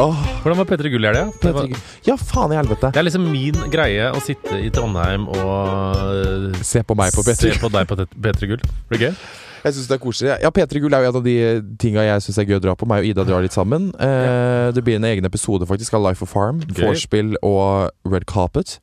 Åh, Hvordan var P3 Gull i helga? Det, ja, faen i helvete. det er liksom min greie å sitte i Trondheim og Se på meg på se P3. på deg på P3 Gull. Blir gøy? Jeg synes det er koselig. Ja, P3 Gull er jo en av de tinga jeg syns er gøy å dra på. Meg og Ida drar litt sammen. Eh, det blir en egen episode faktisk av Life of Farm. Vorspiel og Red Carpet.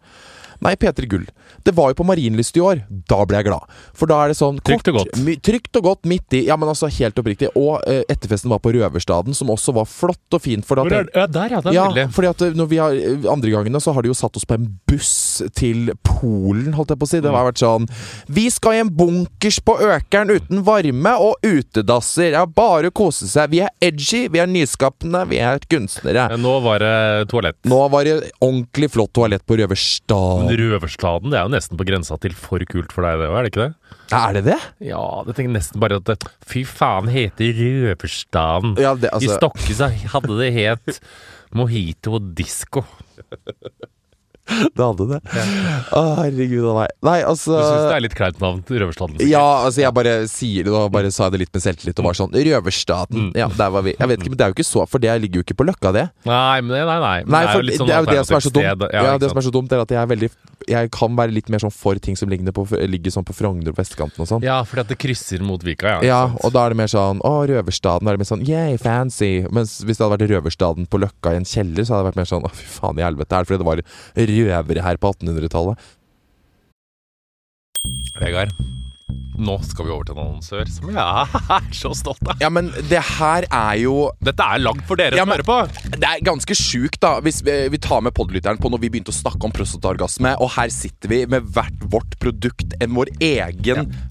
Nei, P3 Gull. Det var jo på Marienlyst i år. Da ble jeg glad. For da er det sånn Trygt og godt. Trygt og godt midt i. Ja, men altså helt oppriktig. Og eh, etterfesten var på Røverstaden, som også var flott og fint. For at Hvor er, ja, der, ja. Det er ja, veldig. fordi at eh, når vi har eh, Andre gangene så har de jo satt oss på en buss til Polen, holdt jeg på å si. Det har vært sånn Vi skal i en bunkers på Økeren uten varme og utedasser. Ja, bare kose seg. Vi er edgy, vi er nyskapende, vi er kunstnere. Nå var det toalett. Nå var det ordentlig flott toalett på Røverstad. Men Røverstaden det er jo nesten på grensa til for kult for deg, det òg, er det ikke det? Er det det? Ja, det tenker nesten bare at det, Fy faen, heter Røverstaden. Ja, det, I altså Stokke så hadde det het Mojito og disko. Det hadde det. Å, herregud a meg. Nei, altså Du syns det er litt kleint navn Røverstaden? Ja, altså jeg bare sier det og bare sa det litt med selvtillit og var sånn Røverstaten. Mm. Ja, der var vi. Jeg vet ikke, men det er jo ikke så For det ligger jo ikke på Løkka, det. Nei, men, nei, nei. Men Nei, det er jo litt det sånn er jo det som er så dumt. Ja, sted. det som er så dumt, er at jeg er veldig Jeg kan være litt mer sånn for ting som ligger, på, ligger sånn på Frogner og vestkanten og sånn. Ja, fordi at det krysser mot Vika, ja. Ja, og da er det mer sånn Å, Røverstaden. Da er det mer sånn Yeah, fancy. Mens hvis det hadde vært Røverstaden på Løkka i en kjeller, så hadde det vært mer sånn Å, fy faen i helvete. Er det fordi det var røvere her på 1800-tallet? Vegard, nå skal vi over til en annonsør som jeg er så stolt av. Ja, men det her er jo Dette er langt for dere Ja, som hører på. Det er ganske sjukt, da, hvis vi, vi tar med podlytteren på når vi begynte å snakke om prostataorgasme, og her sitter vi med hvert vårt produkt, en vår egen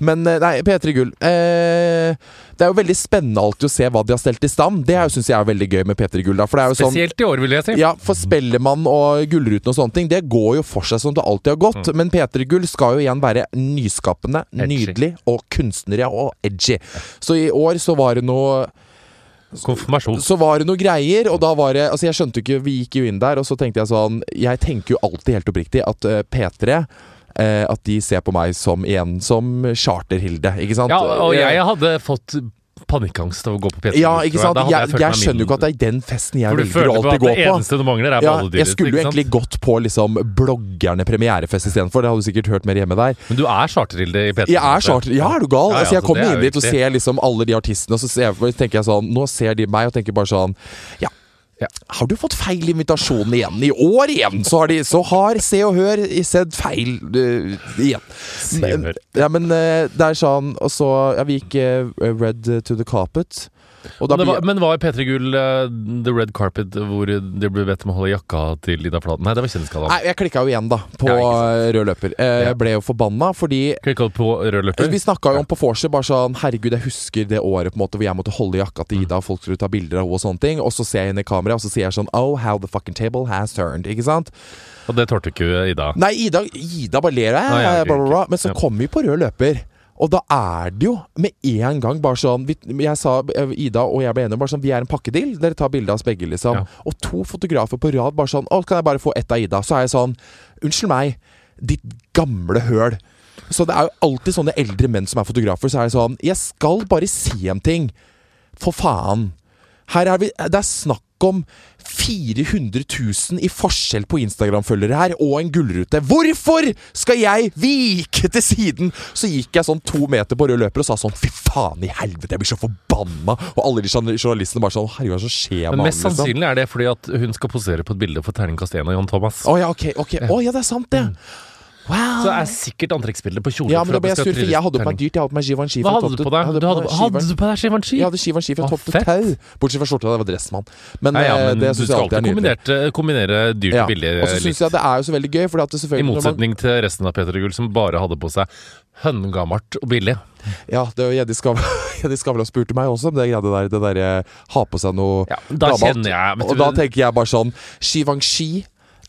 Men eh, nei, P3 Gull eh, Det er jo veldig spennende alltid å se hva de har stelt i stand. Det syns jeg er veldig gøy med P3 Gull. Sånn Spesielt i år, vil jeg si. ja, for Spellemann og Gullruten og sånne ting, det går jo for seg som det alltid har gått. Men P3 Gull skal jo igjen være nyskapende, Mm. Edgy. nydelig og kunstnere og edgy. Så i år så var det noe Konfirmasjon. så var det noe greier, og da var det Altså, jeg skjønte jo ikke Vi gikk jo inn der, og så tenkte jeg sånn Jeg tenker jo alltid helt oppriktig at eh, P3 eh, At de ser på meg som igjen som Charter-Hilde, ikke sant? Ja, og Eh, jeg hadde fått panikkangst av å gå på P3. Ja, ikke sant? Jeg, Jeg, jeg skjønner jo ikke at det er den festen jeg For du velger å føler på alltid at gå det på. eneste du mangler, er Ja, badedyret. jeg skulle jo egentlig gått på liksom bloggerne premierefest istedenfor. Det hadde du sikkert hørt mer hjemme der. Men du er charterhilde i P3. Jeg er charter. Ja, er du gal? Ja, ja, altså, jeg kommer er inn dit og ser liksom alle de artistene, og så ser tenker jeg sånn Nå ser de meg og tenker bare sånn Ja. Ja. Har du fått feil invitasjon igjen? I år igjen så har, de, så har Se og Hør sett feil uh, igjen. Se og Hør. Ja, men uh, det er sånn Og så Ja, vi gikk uh, Red to the Carpet. Men, var, men var P3 Gull uh, The Red Carpet hvor det ble bedt om å holde jakka til Ida Fladen? Nei, det var Kjendisgallaen. Nei, jeg klikka jo igjen, da, på Ja, øh, rød løper. Eh, Ja. Jeg ble jo forbanna fordi Klikka på rød løper? Vi snakka jo om på vorset bare sånn Herregud, jeg husker det året på en måte hvor jeg måtte holde jakka til Ida, og folk skulle ta bilder av henne og sånne ting. Og så ser jeg inn i kameraet, og så sier jeg sånn Oh, how the fucking table has turned. Ikke sant? Og det tålte ikke Ida. Nei, Ida, Ida bare ler, Ah, ja, ok, bla, bla, bla. ok. Men så kommer vi på rød løper. Og da er det jo med en gang bare sånn vi, Jeg sa, Ida og jeg ble enige om bare sånn Vi er en pakkedeal. Dere tar bilde av oss begge, liksom. Ja. Og to fotografer på rad bare sånn Å, kan jeg bare få ett av Ida? Så er jeg sånn Unnskyld meg, ditt gamle høl. Så det er jo alltid sånne eldre menn som er fotografer. Så er det sånn Jeg skal bare si en ting. For faen. Her er vi Det er snakk om 400 000 i forskjell på Instagram-følgere her, og en gullrute. Hvorfor skal jeg vike til siden? Så gikk jeg sånn to meter på rød løper og sa sånn Fy faen i helvete, jeg blir så forbanna! Og alle de journalistene bare sånn Herregud, hva som skjer Men med mest han? Liksom? sannsynlig er det fordi at hun skal posere på et bilde for terningkast 1 av Jan Thomas. Å ja, ok. ok Å ja, det er sant, det. Wow. Så er sikkert antrekksbildet på kjole. ja, men da ble jeg sur, for jeg hadde på meg dyrt. Jeg hadde på meg Givenchy Hva fra hadde topp du på deg? hadde hadde, hadde du på deg Givenchy? Jeg hadde Givenchy fra topp til tau. Bortsett fra skjorta, det var Dressmann. Men, Nei, ja, eh, men det syns jeg alltid er nydelig. kombinere, kombinere dyrt Ja. og billig. Og så litt. syns jeg det er jo så veldig gøy, fordi at det I motsetning man- til resten av Peter Gull, som bare hadde på seg høngammelt og billig. Ja, det Jenny Skavlan spurte meg også om det greia der. Det derre ha på seg noe Ja, da gammelt. kjenner jeg Og da tenker jeg bare sånn Givenchy.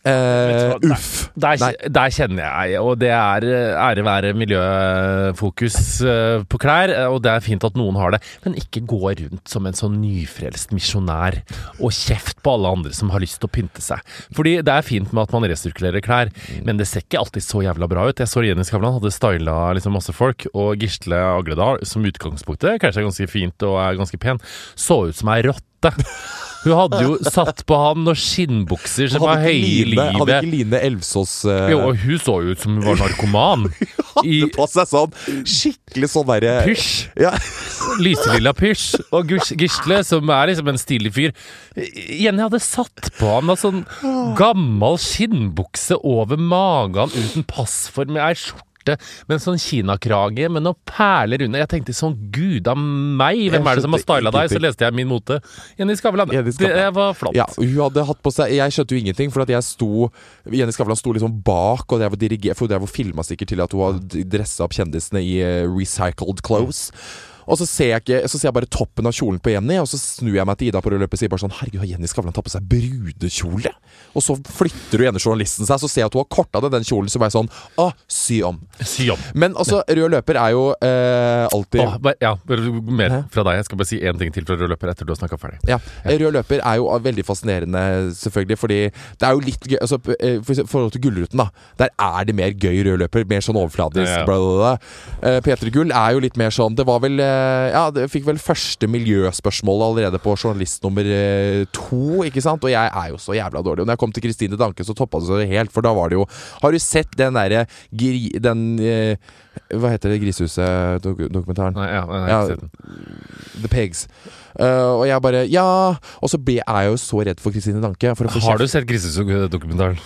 Eh, hva, uff. der, der, der kjenner jeg, og det er eh, ære være miljøfokus eh, på klær, og det er fint at noen har det, men ikke gå rundt som en sånn nyfrelst misjonær og kjeft på alle andre som har lyst til å pynte seg. Fordi det er fint med at man resirkulerer klær, men det ser ikke alltid så jævla bra ut. Jeg så Jenny Skavlan hadde styla liksom masse folk, og Gisle Agledal, som utgangspunktet kanskje er ganske fint og er ganske pen, så ut som ei rotte. Hun hadde jo satt på han noen skinnbukser som var høye i livet. hadde ikke Line Elvsås uh... Jo, og hun så jo ut som hun var narkoman. Hun hadde på seg sånn skikkelig sånn derre pysj. ja. Lyselilla pysj. Og Gisle, som er liksom en stilig fyr Jenny hadde satt på han en sånn gammel skinnbukse over magen uten passform med ei skjorte med en sånn kinakrage med noen perler under. Jeg tenkte sånn gud av meg, hvem er det som har styla deg? Så leste jeg Min mote. Jenny Skavlan. Jenny Skavlan. Det var flott. Ja, hun hadde hatt på seg Jeg skjønte jo ingenting, for at jeg sto Jenny Skavlan sto liksom bak, og jeg var dirigert For jeg var filma sikkert til at hun hadde dressa opp kjendisene i eh, recycled clothes. Og så ser, jeg ikke, så ser jeg bare toppen av kjolen på Jenny, og så snur jeg meg til Ida på rød løper og sier bare sånn Herregud, har Jenny Skavlan tatt på seg brudekjole? Og så flytter du ene journalisten seg, så ser jeg at hun har korta ned den kjolen, så bare sånn Å, sy om. Sy om. Men altså, rød løper er jo eh, alltid Åh, bare- ja, mer Hæ? fra deg. Jeg skal bare si én ting til fra rød løper etter du har snakka ferdig. Ja, Rød løper er jo veldig fascinerende, selvfølgelig, fordi det er jo litt gøy altså, eh, For forhold til Gullruten, da. Der er det mer gøy rød løper. Mer sånn overfladisk. Ja, ja. Bla, bla, bla. Eh, P3 Gull er jo litt mer sånn Det var vel eh, Ja, det fikk vel første miljøspørsmål allerede på journalist nummer to, ikke sant? Og jeg er jo så jævla dårlig. Og når jeg kom til Kristine Danke, så toppa det seg helt, for da var det jo Har du sett den derre gri... Den eh, Hva heter det Grisehuset-dokumentaren? Nei, ja, nei, jeg har Ja, ikke sett den. The Pigs. Uh, og jeg bare Ja! Og så ble, jeg jo så redd for Kristine Danke. For å Har du sett Grisehuset-dokumentaren?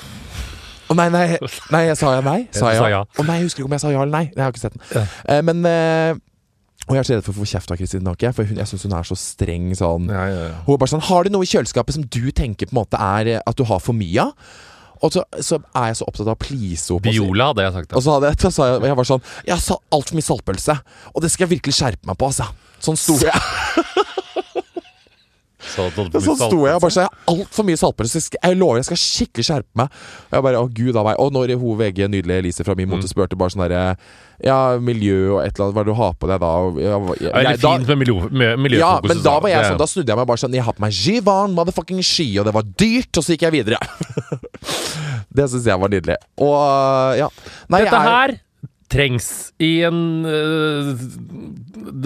Å nei, nei, nei, jeg sa jeg nei? Sa jeg sa ja? ja. Å nei, jeg husker ikke om jeg sa ja eller nei. Jeg har ikke sett den. Ja. Uh, men eh, Og jeg er så redd for å få kjeft av Kristin Danke, for hun, jeg syns hun er så streng sånn. Ja, ja, ja. Hun er bare sånn Har du noe i kjøleskapet som du tenker på en måte er eh, at du har for mye av? Og så, så er jeg så opptatt av å please henne. Viola, hadde jeg sagt. Det. Og så hadde jeg, så sa jeg, jeg var sånn Jeg har sa altfor mye saltpølse, og det skal jeg virkelig skjerpe meg på, altså. Sånn sto jeg. Så, så, Sånn sto jeg og bare sa altfor mye saltpølse. Jeg, jeg lover jeg skal skikkelig skjerpe meg. Og jeg bare, å gud av meg Og når hun VG nydelige Elise fra min mote spurte bare sånn derre Ja, miljø og et eller annet, hva er det du har på deg da? Jeg, jeg, er det fint med miljø, miljøfokus. ja, men da var jeg sånn Da snudde jeg meg bare sånn Jeg har på meg Givan motherfucking ski, og det var dyrt, og så gikk jeg videre. det syns jeg var nydelig. Og ja. Nei, Dette er- her trengs i en uh,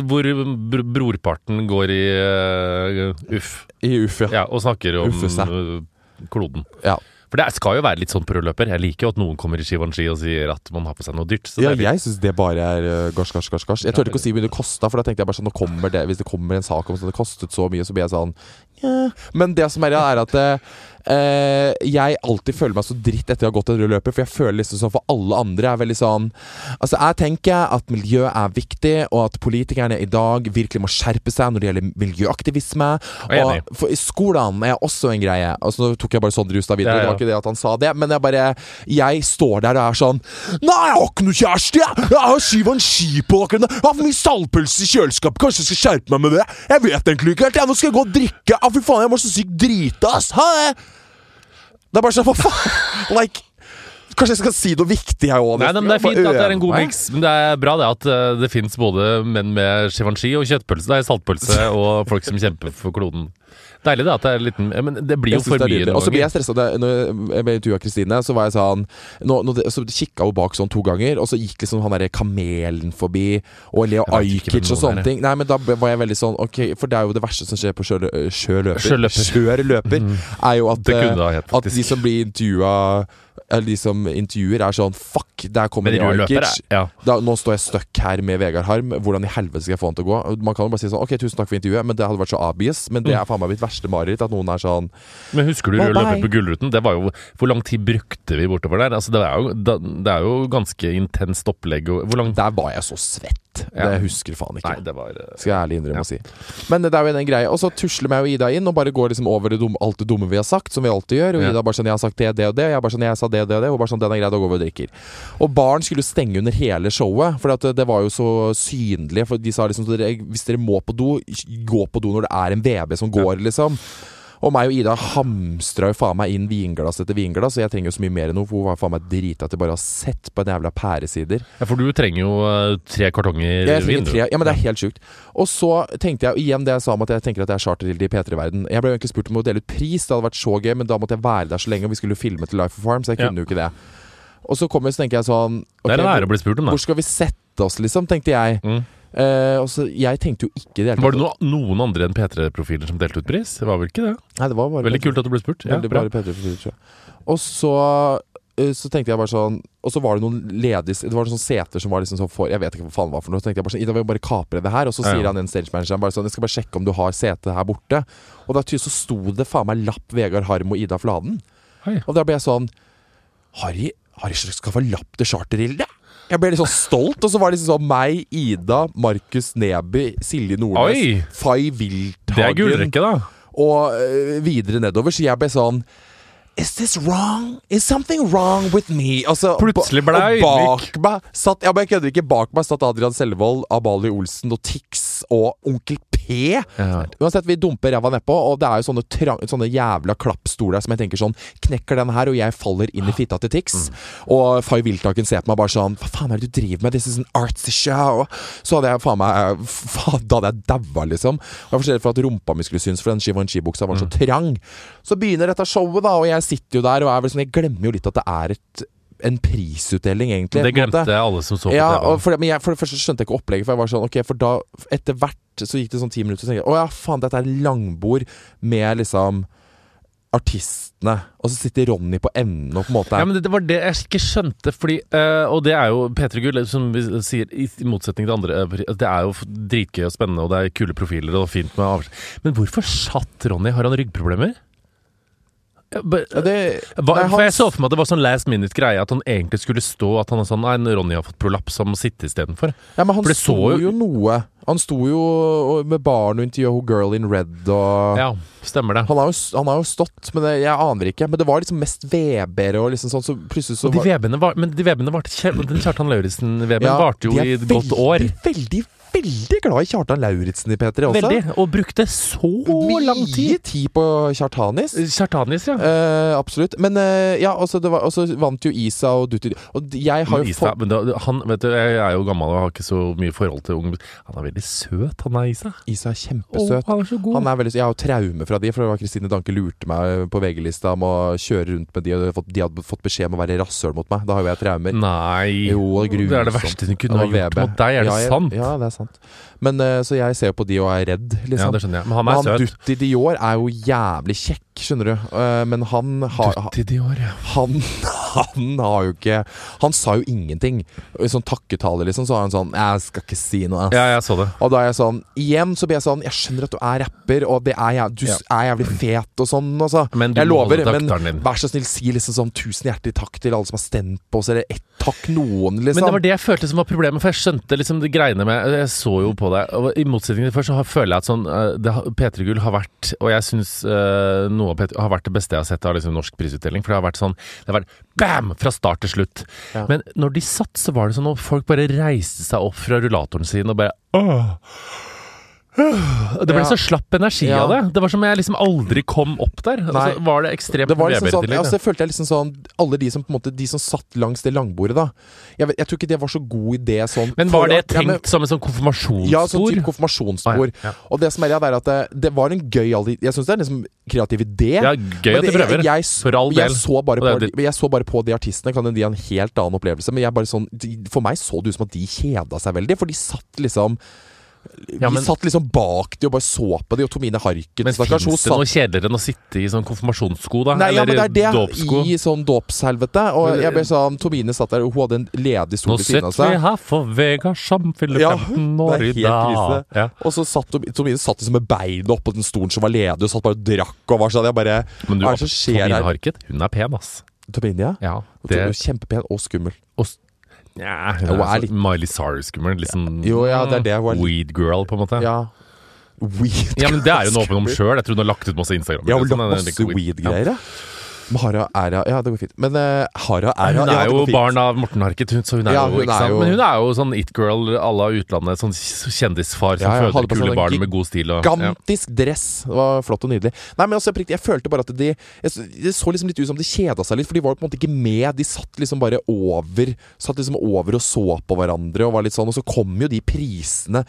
Hvor br brorparten går i uh, uff. I uff, ja. Ja, og snakker om øh, kloden. ja. For det skal jo være litt sånn på. Jeg liker jo at noen kommer i Givenchy og sier at man har på seg noe dyrt. Så Ja, litt, jeg syns det bare er uh, gars, gars, gars. Jeg turte ikke å si hvor mye det kosta, for da tenkte jeg bare sånn det Hvis det kommer en sak om at det kostet så mye, så blir jeg sånn Men det som er, er at Uh, jeg alltid føler meg så dritt etter å ha gått et rød løper, for jeg føler liksom sånn for alle andre er veldig sånn Altså, jeg tenker at miljø er viktig, og at politikerne i dag virkelig må skjerpe seg når det gjelder miljøaktivisme. Og for skolen er også en greie. Altså, nå tok jeg bare Sondre Justad videre, Ja, ja. det var ikke det at han sa det, men jeg bare Jeg står der og er sånn Nei, jeg har ikke noe kjæreste, jeg! Jeg har Givenchy på akkurat nå. Har for mye saltpølse i kjøleskapet. Kanskje jeg skal skjerpe meg med det? Jeg vet egentlig ikke helt. Jeg, nå skal jeg gå og drikke. Å, fy faen, jeg var så sykt drita, ass. Ha det! Det er bare sånn, hva faen? Like Kanskje jeg skal si noe viktig her òg? Det er fint at det er en god miks. Men det er bra det at øh, det fins både menn med Givenchy og kjøttpølse, Det er saltpølse og folk som kjemper for kloden. Deilig det at det er litt Men det blir jo for mye noen Og så blir jeg stressa når jeg ble intervjua av Kristine. Så var jeg sånn nå, nå, Så kikka hun bak sånn to ganger, og så gikk liksom han derre kamelen forbi, og Leo Ajkic og sånne ting. Nei, men da var jeg veldig sånn Ok, for det er jo det verste som skjer på sjølø- sjøløper. Sjøløper. mm. er jo at, eh, at de som blir intervjua Eller de som intervjuer, er sånn Fuck, der kommer er ja. Da, nå står jeg stuck her med Vegard Harm. Hvordan i helvete skal jeg få han til å gå? Man kan jo bare si sånn Ok, tusen takk for intervjuet, men det hadde vært så obvious. Men det er faen meg mitt verste mareritt. At noen er sånn Men husker du løpet på Gullruten? Det var jo Hvor lang tid brukte vi bortover der? Altså, det, er jo, det er jo ganske intenst opplegg. Og, hvor lang Der var jeg så svett. Ja. Det husker faen ikke. Nei, det var uh, Skal jeg ærlig innrømme å si. Men det er jo en greie. Og så tusler meg og Ida inn og bare går liksom over det dumme, alt det dumme vi har sagt, som vi alltid gjør. Og. Ida bare sånn 'Jeg har sagt det, det og det'. Og jeg bare sånn 'Jeg sa det, det og det'. Og bare sånn 'Den er grei, da går vi og drikker'. Og baren skulle stenge under hele showet, for at det, det var jo så synlig. For de sa liksom 'Hvis dere må på do, gå på do når det er en VB som går', liksom. Og meg og Ida hamstra jo faen meg inn vinglass etter vinglass, og jeg trenger jo så mye mer enn henne, for hun var faen meg drita til bare å ha sett på en jævla pæresider. Ja, for du trenger jo eh, tre kartonger Jeg trenger vin. du. ja, men det er helt sjukt. Og så tenkte jeg igjen det jeg sa om at jeg tenker at jeg er charterhilde i P3-verden. Jeg ble jo egentlig spurt om å dele ut pris, det hadde vært så gøy, men da måtte jeg være der så lenge, og vi skulle jo filme til Life of Farm, så jeg Ja. kunne jo ikke det. Og så kommer så tenker jeg sånn Det er en ære å bli spurt om, Hvor skal vi sette oss, liksom, tenkte jeg. Mm. Eh, og så, jeg tenkte jo ikke det Var det noe, noen andre enn P3-profiler som delte ut pris? Det var vel ikke det? Nei, det var bare Veldig kult at du ble spurt. Ja, Veldig bra. bare P3-profiler. Og så uh, så tenkte jeg bare sånn Og så var det noen ledige Det var noen sånne seter som var liksom sånn for Jeg vet ikke hva faen det var for noe. Så tenkte jeg bare sånn Ida, vil bare kapre det her. Og så Ja, sier ja. han en stagemanageren bare sånn Jeg skal bare sjekke om du har sete her borte. Og da så sto det faen meg lapp Vegard Harm og Ida Fladen. Hei. Og da ble jeg sånn Harry, Harry få lapp til Charterhilde? Jeg ble litt sånn stolt. Og så var det liksom sånn meg, Ida, Markus Neby, Silje Nordnes, Fay Wilthagen Det er gullrekke, da. og øh, videre nedover. Så jeg ble sånn Is this wrong? Is something wrong with me? Altså, Plutselig ble jeg bak meg satt, ja, men Jeg kødder ikke. Bak meg satt Adrian Selvold, Amalie Olsen og Tix og Onkel P. Ja. Uansett, vi dumper ræva nedpå, og det er jo sånne, trang, sånne jævla klappstoler som jeg tenker sånn Knekker den her, og jeg faller inn i fitta til Tix. Og Fay Wiltaken ser på meg bare sånn Hva faen er det du driver med? This is an artsy show. Så hadde jeg faen meg faen, Da hadde jeg daua, liksom. Jeg var så redd for at rumpa mi skulle synes, for den Givenchy-buksa var så trang. Så begynner dette showet, da, og jeg sitter jo der og er vel sånn Jeg glemmer jo litt at det er et, en prisutdeling, egentlig. Det glemte måte. alle som så på Ja, TV. for, men jeg, for det første skjønte jeg ikke opplegget, for jeg var sånn Ok, for da Etter hvert så gikk det sånn ti minutter, så tenkte jeg å ja, faen, dette er langbord med liksom artistene. Og så sitter Ronny på enden og på en måte Ja, men det, det var det jeg ikke skjønte, fordi eh, Og det er jo P3 Gull, som vi sier, i, i motsetning til andre eh, Det er jo dritgøy og spennende, og det er kule profiler og fint med avskjed Men hvorfor satt Ronny? Har han ryggproblemer? Ba- ja, det, hva, nei, for Jeg så for meg at det var sånn last minute-greie, at han egentlig skulle stå At han er sånn Nei, Ronny har fått prolaps, han må sitte istedenfor. ja, men han så jo jo- noe Han sto jo med barn og intervjua hun Girl in Red og Ja, stemmer det. han, har jo, han har jo stått, men det, jeg aner ikke. Men det var liksom mest Weber og liksom sånn, så plutselig så Og de var- var, men de vebene varte kjempe... Den Kjartan Lauritzen-veben Ja, varte jo er i et godt år. De Veldig, veldig, veldig glad i Kjartan Lauritzen i P3 også. Veldig. Og brukte så lang Mye tid. tid på Kjartanis. Kjartanis, ja. Eh, absolutt. Men eh, ja, altså, det var, og så vant jo Isa og Dutti. Og jeg har jo Isa, men da, han, vet du, jeg er jo gammel og har ikke så mye forhold til ung Han er veldig søt, han er Isa. Isa er kjempesøt. kjempesøt. han er så god. Han er veldig, jeg har jo traume fra de, for det var Kristine Danke lurte meg på VG-lista om å kjøre rundt med de, og de hadde fått, beskjed om å være rasshøl mot meg. Da har jo jeg traumer. Nei. Jo, det er det er verste hun kunne ha gjort mot deg. Er det ja, jeg, sant? Ja, det er sant. Men eh, Så jeg ser jo på de og er redd, Ja, liksom. det skjønner jeg. Men han Men er han søt. Dutti Dior er jo jævlig kjekk, skjønner du. Eh, men han har Dutti Dior, ja. han, han har jo ikke Han sa jo ingenting. I sånn takketale, liksom, så har han sånn 'Jeg skal ikke si noe', ass. Ja, jeg så det. Og da er jeg sånn Igjen så blir jeg sånn Jeg skjønner at du er rapper, og det er du Ja. er jævlig fet og sånn, altså. Men du jeg lover, men vær så snill, si liksom sånn tusen hjertelig takk til alle som har stemt på oss, eller ett takk noen, liksom. Men det var det jeg følte som var problemet, for jeg skjønte liksom de greiene med Jeg så jo på deg. og i motsetning til før så føler jeg at sånn eh, P3 Gull har vært, og jeg syns uh, noe av P3 har vært det beste jeg har sett av liksom norsk prisutdeling, for det har vært sånn Det har vært bam! Fra start til slutt. Ja. Men når de satt, så var det sånn at folk bare reiste seg opp fra rullatoren sin og bare Åh. Det ble Ja. så slapp energi Ja. av det. Det var som jeg liksom aldri kom opp der. Og Nei. så var det ekstremt det var liksom sånn, altså, jeg følte jeg liksom sånn Alle de som på en måte De som satt langs det langbordet, da. Jeg, jeg tror ikke det var så god idé sånn Men var det tenkt ja, men- som en sånn konfirmasjonsbord? Ja, sånn type konfirmasjonsbord. Ah. Og det som er, det er at det, det var en gøy Jeg syns det er liksom kreativ idé. Ja, gøy at de prøver. Jeg, jeg, For all jeg del. så, bare på, det- jeg så bare på de artistene. Kan de har en helt annen opplevelse. Men jeg bare sånn, de, for meg så det ut som at de kjeda seg veldig. For de satt liksom Ja, men- Vi satt liksom bak de og bare så på de, og Tomine Harket Men stakkars, fins det noe kjedeligere enn å sitte i sånn konfirmasjonssko, da? Nei, ja, men det er det dåpsko? i sånn dåpshelvete. Og jeg ble sånn Tomine satt der, og hun hadde en ledig stol Nå ved siden av sitter vi her for Vegard som fyller Ja, 15 år i dag. Ja. Og så satt Tomine satt liksom med beina oppå den stolen som var ledig, og satt bare og drakk og var sånn. Jeg bare Men du, Hva er det som skjer Tomine her? Harket, hun er pen, ass. Tomine, ja. Ja, Hun det er Kjempepen og skummel. Ja, hun er, er litt- Miley Cyrus-skummel. Liksom, Jo, ja, det er det. Hun er litt- Weed girl, på en måte. Ja. Weed. girl. Ja, men det er hun åpen om sjøl. Jeg tror hun har lagt ut masse Instagram. Jeg har Sånn, lagt masse weed-greier, ja. Hara Æra Ja, det går fint. Men uh, Hara Æra Hun ja, er det jo barn av Morten Harket, hun, så hun er Ja, jo, hun ikke er jo- Men hun er jo sånn it-girl à la utlandet. Sånn kjendisfar som Ja, ja, føder kule sånn barn med god stil. Og, ja. Gigantisk dress. Det var flott og nydelig. Nei, men altså, jeg følte bare at de Det så liksom litt ut som de kjeda seg litt, for de var på en måte ikke med. De satt liksom bare over Satt liksom over og så på hverandre, og var litt sånn Og så kom jo de prisene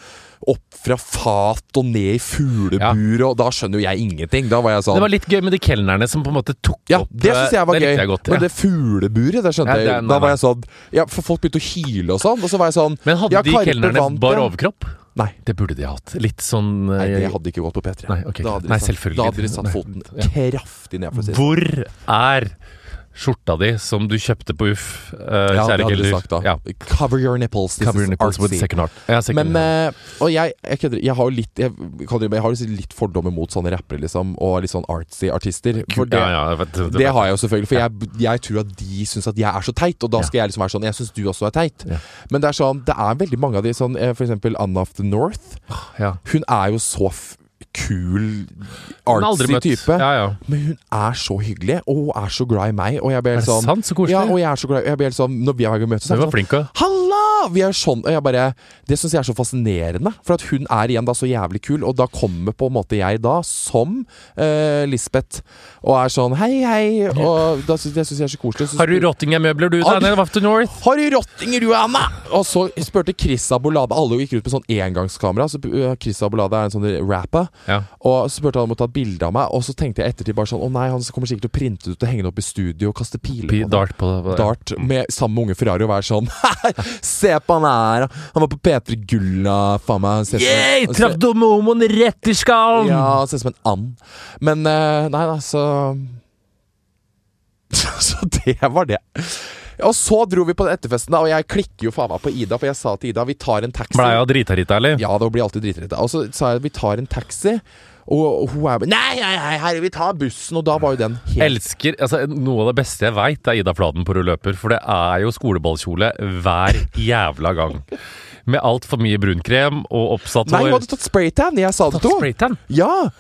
opp fra fat og ned i fuglebur, og da skjønner jo jeg ingenting. Da var jeg sånn Det var litt gøy med de kelnerne som på en måte tok Ja, opp det syns jeg var gøy. jeg godt, Men det fugleburet, det skjønte Ja, det jeg jo. Da var jeg sånn Ja, for folk begynte å hyle og sånn, og så var jeg sånn Men hadde ja, de kelnerne bar overkropp? Nei. Det burde de hatt. Litt sånn Nei, eh, det hadde ikke gått på P3. Nei, okay. da hadde de satt, selvfølgelig. Da hadde de satt foten kraftig ned, for å si det sånn. Hvor er skjorta di som du kjøpte på Uff, Uh, Ja, det hadde du sagt da. Ja. Cover your nipples. This Cover your nipples with second art. Ja, second Men eh, Og jeg, jeg kødder. Jeg har jo litt Jeg, jeg har litt fordommer mot sånne rappere, liksom, og litt sånn artsy artister. For det, ja, ja, vet, det, det har jeg jo selvfølgelig, for jeg, jeg tror at de syns at jeg er så teit, og da skal jeg liksom være sånn Jeg syns du også er teit. Men det er sånn Det er veldig mange av de sånn eh, For eksempel Anna of the North. ja. Hun er jo så f kul, Hun artsy type. Ja, ja. Men hun er så hyggelig, og hun er så glad i meg. Og jeg blir Er helt sånn sant? Så. Ja, og jeg er så glad Jeg blir helt sånn Når vi har møtes, så Hun er var sånn flink! Vi er sånn Og jeg bare Det syns jeg er så fascinerende. For at hun er igjen da så jævlig kul, og da kommer på en måte jeg da, som uh, Lisbeth, og er sånn hei, hei. Og da synes, det synes jeg er så koselig. Synes, Har du Rottingham-møbler, du, Daniel Wafter North? har du rottinger, du, Anna? Og så spurte Chris Abolade Alle gikk ut med sånn engangskamera. Så uh, Chris Abolade er en sånn rapper. Ja. Og så spurte han om å ta bilde av meg, og så tenkte jeg ettertid bare sånn Å nei, han kommer sikkert til å printe det ut og henge det opp i studio og kaste piler på det. Dart på det. Dart med samme unge Ferrari og være sånn Se på han her. Han var på P3 Gulla. Faen meg. ser- Traff Domomoen rett i skallen! Ja, han ser ut som en and. Men uh, nei da, så Så det var det. Og så dro vi på den etterfesten, da, og jeg klikker jo faen meg på Ida, for jeg sa til Ida vi tar en taxi. Blei hun drita, Rita, eller? Ja, det blir alltid dritredd. Og så sa jeg vi tar en taxi, og hun er bare Nei, nei, nei, herre, vi tar bussen. Og da var jo den helt Elsker, altså Noe av det beste jeg veit, er Ida Fladen på rulløper. løper. For det er jo skoleballkjole hver jævla gang. Med altfor mye brunkrem og oppsatt Nei, hun hadde tatt spraytan! Jeg sa det til henne. Ja!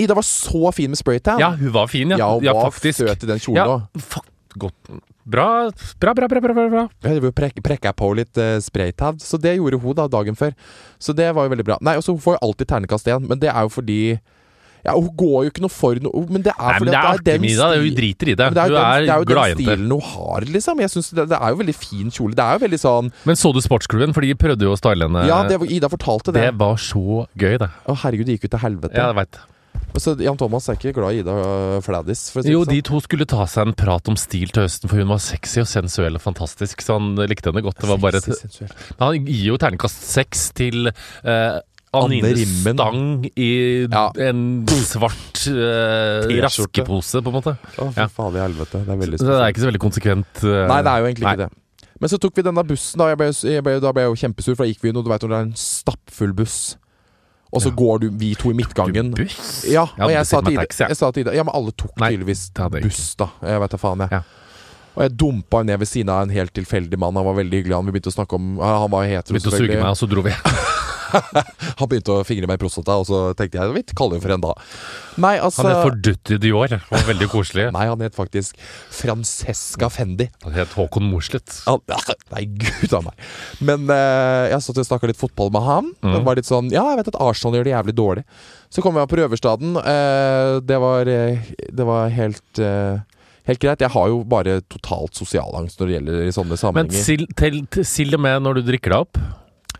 Ida var så fin med spraytan. Ja, hun var fin, ja. Ja, hun ja var faktisk. søt i den kjolen Ja, fuck, godt. Bra, bra, bra, bra, bra, bra. Jeg prek, prekka på litt uh, spraytad, så det gjorde hun da dagen før. Så det var jo veldig bra. Nei, og så Hun får jo alltid ternekast igjen, men det er jo fordi Ja, Hun går jo ikke noe for noe Men det er Nei, fordi det er at artig den stilen Hun driter i det. Det er Hun den, det er er jo den stilen hun har, liksom. Jeg synes det, det er jo veldig fin kjole. Det er jo veldig sånn Men så du Sportsklubben? For de prøvde jo å style henne. Ja, det, Ida fortalte det. Det var så gøy, det. Å herregud, det gikk jo til helvete. Ja, jeg vet. Så Jan Thomas er ikke glad i Ida Fladdis, for å si Jo, det de sånn. to skulle ta seg en prat om stil til høsten, for hun var sexy og sensuell og fantastisk. Så han likte henne godt. Det var bare et, Sexy. Han gir jo terningkast seks til eh, Anine. Stang i Ja. en svart eh, raskepose, på en måte. Å, for Ja. faen i helvete. Det er veldig spesielt. det er ikke så veldig konsekvent. eh, Nei, det er jo egentlig nei. ikke det. Men så tok vi denne bussen, da. Jeg ble, jeg ble, da ble jeg jo kjempesur, for da gikk vi inn, og du veit når det er en stappfull buss. Og så Ja. går du, vi to i midtgangen. Buss? Ja, Jeg og hadde jeg sa, Ida, taxi, ja. jeg sa til Ida Ja, men alle tok tydeligvis jeg buss, da. Jeg vet da faen, jeg. Ja. Og jeg dumpa ned ved siden av en helt tilfeldig mann. Han var veldig hyggelig. Han vi begynte å snakke om Han var hetero, Begynte å suge meg, og så dro vi. Han begynte å fingre meg i prostata, og så tenkte jeg vi kaller det for en da. Nei, altså Han het Fordutti Dior. og var veldig koselig. Nei, han het faktisk Francesca Fendi. Han het Håkon Mosleth. Nei, gud a meg. Men uh, jeg satt og snakka litt fotball med ham. Mm. Det var litt sånn Ja, jeg vet at Arsenal gjør det jævlig dårlig. Så kom jeg på Røverstaden. Uh, det var eh, Det var helt Helt greit. Jeg har jo bare totalt sosialangst når det gjelder i sånne Men sammenhenger. Men til, til, til og med når du drikker deg opp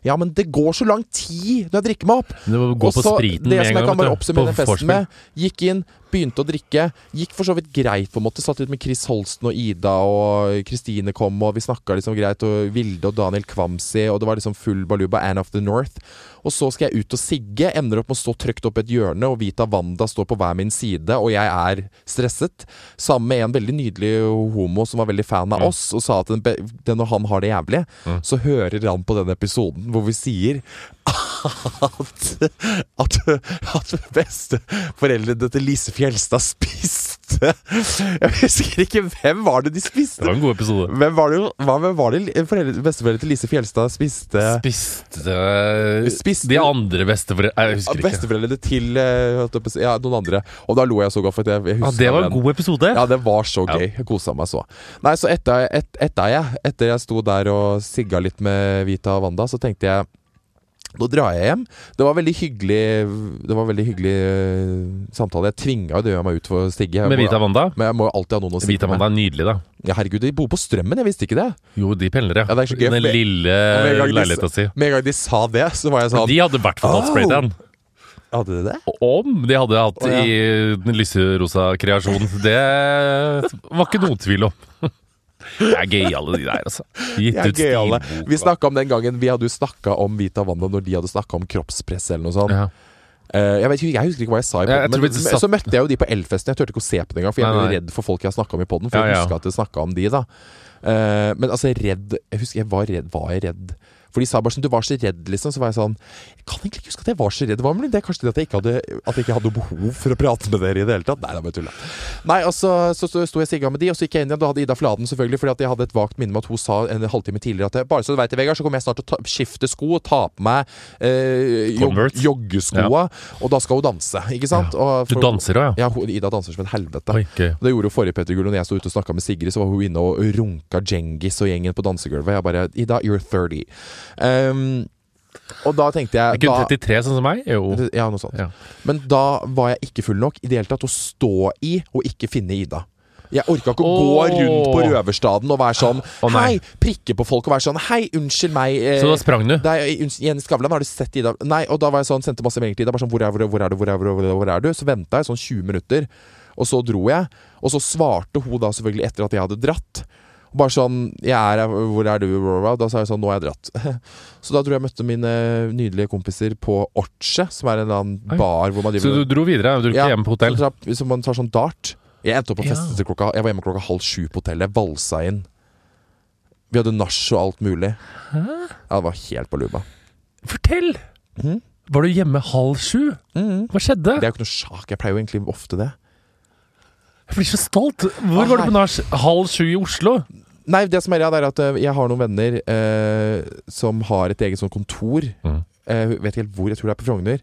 Ja, men det går så lang tid når jeg drikker meg opp. Du må gå Og på spriten det med som jeg kan bare oppsummere festen med, gikk inn, begynte å drikke. Gikk for så vidt greit, på en måte. Satt litt med Chris Holsten og Ida, og Kristine kom, og vi snakka liksom greit, og Vilde og Daniel Kvamsi, og det var liksom full baluba, Anne of the North. Og så skal jeg ut og sigge, ender opp med å stå trygt opp et hjørne, og Vita Wanda står på hver min side, og jeg er stresset. Sammen med en veldig nydelig homo som var veldig fan av Mm. oss, og sa at den, den, når han har det jævlig, Mm. så hører han på den episoden hvor vi sier at, at, at besteforeldrene til Lise Fjelstad spiste Jeg husker ikke hvem var det de spiste. Det var en god episode. Hvem var det, hva, hvem var det foreldre, besteforeldre til Lise Fjelstad spiste? Spiste Spiste- De andre besteforeldre Jeg husker ikke. Besteforeldrene til eh, ja, noen andre. Og da lo jeg så godt, for jeg, jeg Ja, det var en god episode. Ja, det var så gøy. Jeg kosa meg så. Nei, så etter, et, etter jeg Etter jeg sto der og sigga litt med Vita og Wanda, så tenkte jeg nå drar jeg hjem. Det var veldig hyggelig Det var veldig hyggelig eh, samtale. Jeg tvinga jo meg ut for å sigge. Jeg Med må- Vita Wanda. Men jeg må jo alltid ha noen å stikke Vita. Wanda er nydelig, da. Ja, herregud, de bor på Strømmen. Jeg visste ikke det. Jo, de pendler, Ja, det er så gøy, Den lille leiligheta si. Med en gang de sa det, så var jeg sånn De hadde i hvert fall hatt spraytan. Hadde de det? Om de hadde hatt oh, ja. i den lyserosa kreasjonen, det var ikke noen tvil om. Det er gøyale, de der, altså. Gitt ut stilbok. Vi snakka om den gangen vi hadde jo snakka om Vita Wanda når de hadde snakka om kroppspress eller noe sånt. ja. Eh, jeg, vet, ikke- jeg husker ikke hva jeg sa i Ja, jeg podden, tror men, vi men satt- så møtte jeg jo de på Elfesten. Jeg turte ikke å se på det engang, for jeg Nei, ble nei. redd for folk jeg snakka om i podden. For Ja, jeg ja. huska at jeg snakka om de, da. Eh, men altså, redd Jeg husker jeg var redd. Var jeg redd? For de sa bare sånn Du var så redd, liksom. Så var jeg sånn Jeg kan egentlig ikke huske at jeg var så redd. Var det? er kanskje det at jeg ikke hadde At jeg ikke hadde noe behov for å prate med dere i det hele tatt. Nei, da bare tulla. Nei, og så sto sto jeg sigga med de, og så gikk jeg inn igjen. Da hadde Ida Fladen selvfølgelig, fordi at jeg hadde et vagt minne om at hun sa en halvtime tidligere at jeg, bare så du veit det, Vegard, så kommer jeg snart til å skifte sko og ta på meg eh, jog, joggeskoa, ja. og da skal hun danse, ikke sant? Og Du danser òg, ja? Ja, Ida danser som et helvete. Oi, gøy. Det gjorde hun forrige Petter Gull, og når jeg sto ute og snakka med Sigrid, så var hun inne og runka Djengis og gjengen på dansegulvet. Jeg bare Ida, you're 30. Um, og da tenkte jeg ikke da, 33, sånn som meg? Jo. Ja, noe sånt. Ja. Men da var jeg ikke full nok i det hele tatt å stå i og ikke finne Ida. Jeg orka ikke å gå rundt på Røverstaden og være sånn oh. Hei! Prikke på folk og være sånn Hei, unnskyld meg. eh, Så da sprang du? unnskyld, Jenny Skavlan, har du sett Ida? Nei, og da var jeg sånn, sendte masse meldinger til Ida. Bare sånn, hvor er, hvor er, hvor er du, hvor er, hvor er, hvor er du? Så venta jeg sånn 20 minutter, og så dro jeg. Og så svarte hun da selvfølgelig etter at jeg hadde dratt. Bare sånn 'Jeg er hvor er du?' Da sa jeg sånn 'Nå har jeg dratt'. Så da tror jeg jeg møtte mine nydelige kompiser på Orche, som er en eller annen bar hvor man Så du dro videre? Du dro ikke Ja, hjem på hotell? så, man tar sånn dart. Jeg endte opp på fest til klokka Jeg var hjemme klokka halv sju på hotellet. Valsa inn. Vi hadde nach og alt mulig. Ja, det var helt på luba. Fortell! Mhm. Var du hjemme halv sju? Mhm. Hva skjedde? Det er jo ikke noe sjak. Jeg pleier jo egentlig ofte det. Jeg blir så stolt. Hvor går var du på nach? Halv sju i Oslo? Nei, det som er, ja, det er at eh, jeg har noen venner eh, som har et eget sånn kontor. Mm. Jeg vet ikke helt hvor, jeg tror det er på Frogner.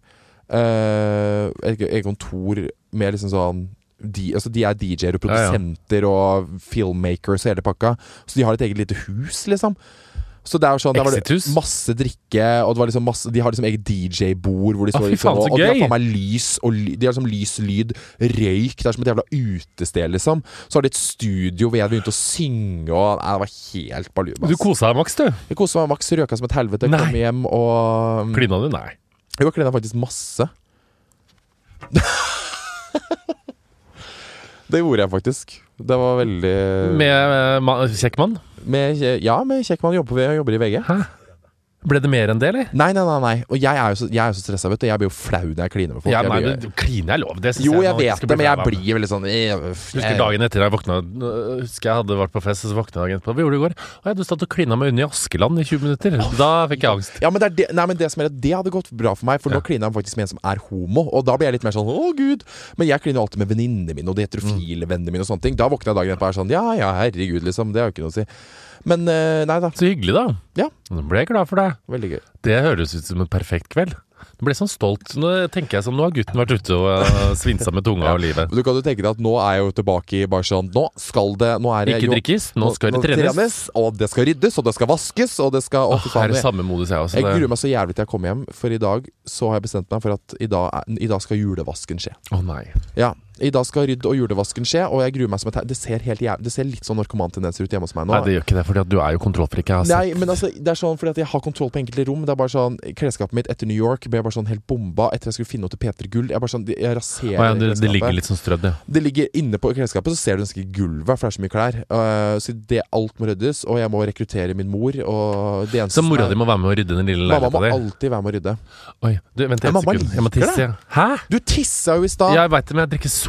Eh, et eget kontor med liksom sånn de, altså de er DJ-er og Ja, ja. produsenter og filmmakers og hele pakka. Så de har et eget lite hus, liksom. Så det er jo sånn, der var det Exit-hus? masse drikke, og det var liksom masse, de har liksom eget DJ-bord hvor de står ah, liksom, og, og de har faen meg lys og ly, De har liksom lys, lyd, røyk. Det er som et jævla utested, liksom. Så har de et studio hvor jeg begynte å synge, og nei, det var helt baluba. Du kosa deg maks, du. Jeg kosa meg maks, røka som et helvete, Nei. kom hjem og Klina du? Nei. Jo, jeg klina faktisk masse. det gjorde jeg faktisk. Det var veldig Med eh, ma kjekk med, Ja, med Kjekkmann jobber, vi, jobber i VG. Hæ? Ble det mer enn det, eller? Nei, nei, nei. nei. Og jeg er jo så, jeg er jo så stressa, vet du. Jeg blir jo flau når jeg kliner med folk. Ja, Jeg nei, blir- men Kline er lov. Det synes jo, jeg jeg vet det, men jeg blir veldig sånn jeg, Husker dagen etter jeg våkna øh, Husker jeg hadde vært på fest, og så våkna jeg dagen etterpå. Hva gjorde du i går? Å, ja, du satt og klina med Unni Askeland i 20 minutter. Da fikk jeg angst. Ja, men det, er det, nei, men det som er det det hadde gått bra for meg, for nå klina jeg faktisk med en som er homo. Og da blir jeg litt mer sånn å gud. Men jeg kliner jo alltid med venninnene mine og de heterofile vennene mine og sånne ting. Da våkner jeg dagen etterpå og er sånn ja ja, herregud, liksom. Det har jo ikke noe å si. Men eh, nei da. Så hyggelig, da. Ja. Nå ble jeg glad for deg. Veldig gøy. Det høres ut som en perfekt kveld. Nå ble jeg sånn stolt. Nå tenker jeg sånn, nå har gutten vært ute og uh, svinsa med tunga og livet. Du kan jo tenke deg at nå er jeg jo tilbake i bare sånn Nå skal det Nå er Ikke jo- drikkes, nå skal det trenes. Og det skal ryddes, og det skal vaskes, og det skal Åh, faen. er samme modus, jeg også. jeg gruer meg så jævlig til jeg kommer hjem, for i dag så har jeg bestemt meg for at i dag, i dag skal julevasken skje. Å nei. Ja, i dag skal rydd- og julevasken skje, og jeg gruer meg som et Det ser helt jæv Det ser litt sånn narkomantendenser ut hjemme hos meg nå. Nei, det gjør ikke det, for du er jo kontrollfrik. Nei, men altså, det er sånn fordi at jeg har kontroll på enkelte rom. Det er bare sånn Klesskapet mitt etter New York ble bare sånn helt bomba etter jeg skulle finne noe til P3 Gull. Jeg bare sånn Jeg raserer Å, ja, det, det ligger litt sånn strødd, ja. Det ligger inne på klesskapet, så ser du nesten ikke gulvet, for det er så mye klær. Uh, så det alt må ryddes, og jeg må rekruttere min mor. Og det eneste Så mora di må være med å rydde den lille Mamma må alltid være med å rydde. Oi, du, vent et sekund. Jeg må tisse. ja. Hæ? Du tissa jo i stad! Jeg veit det, men jeg drikker så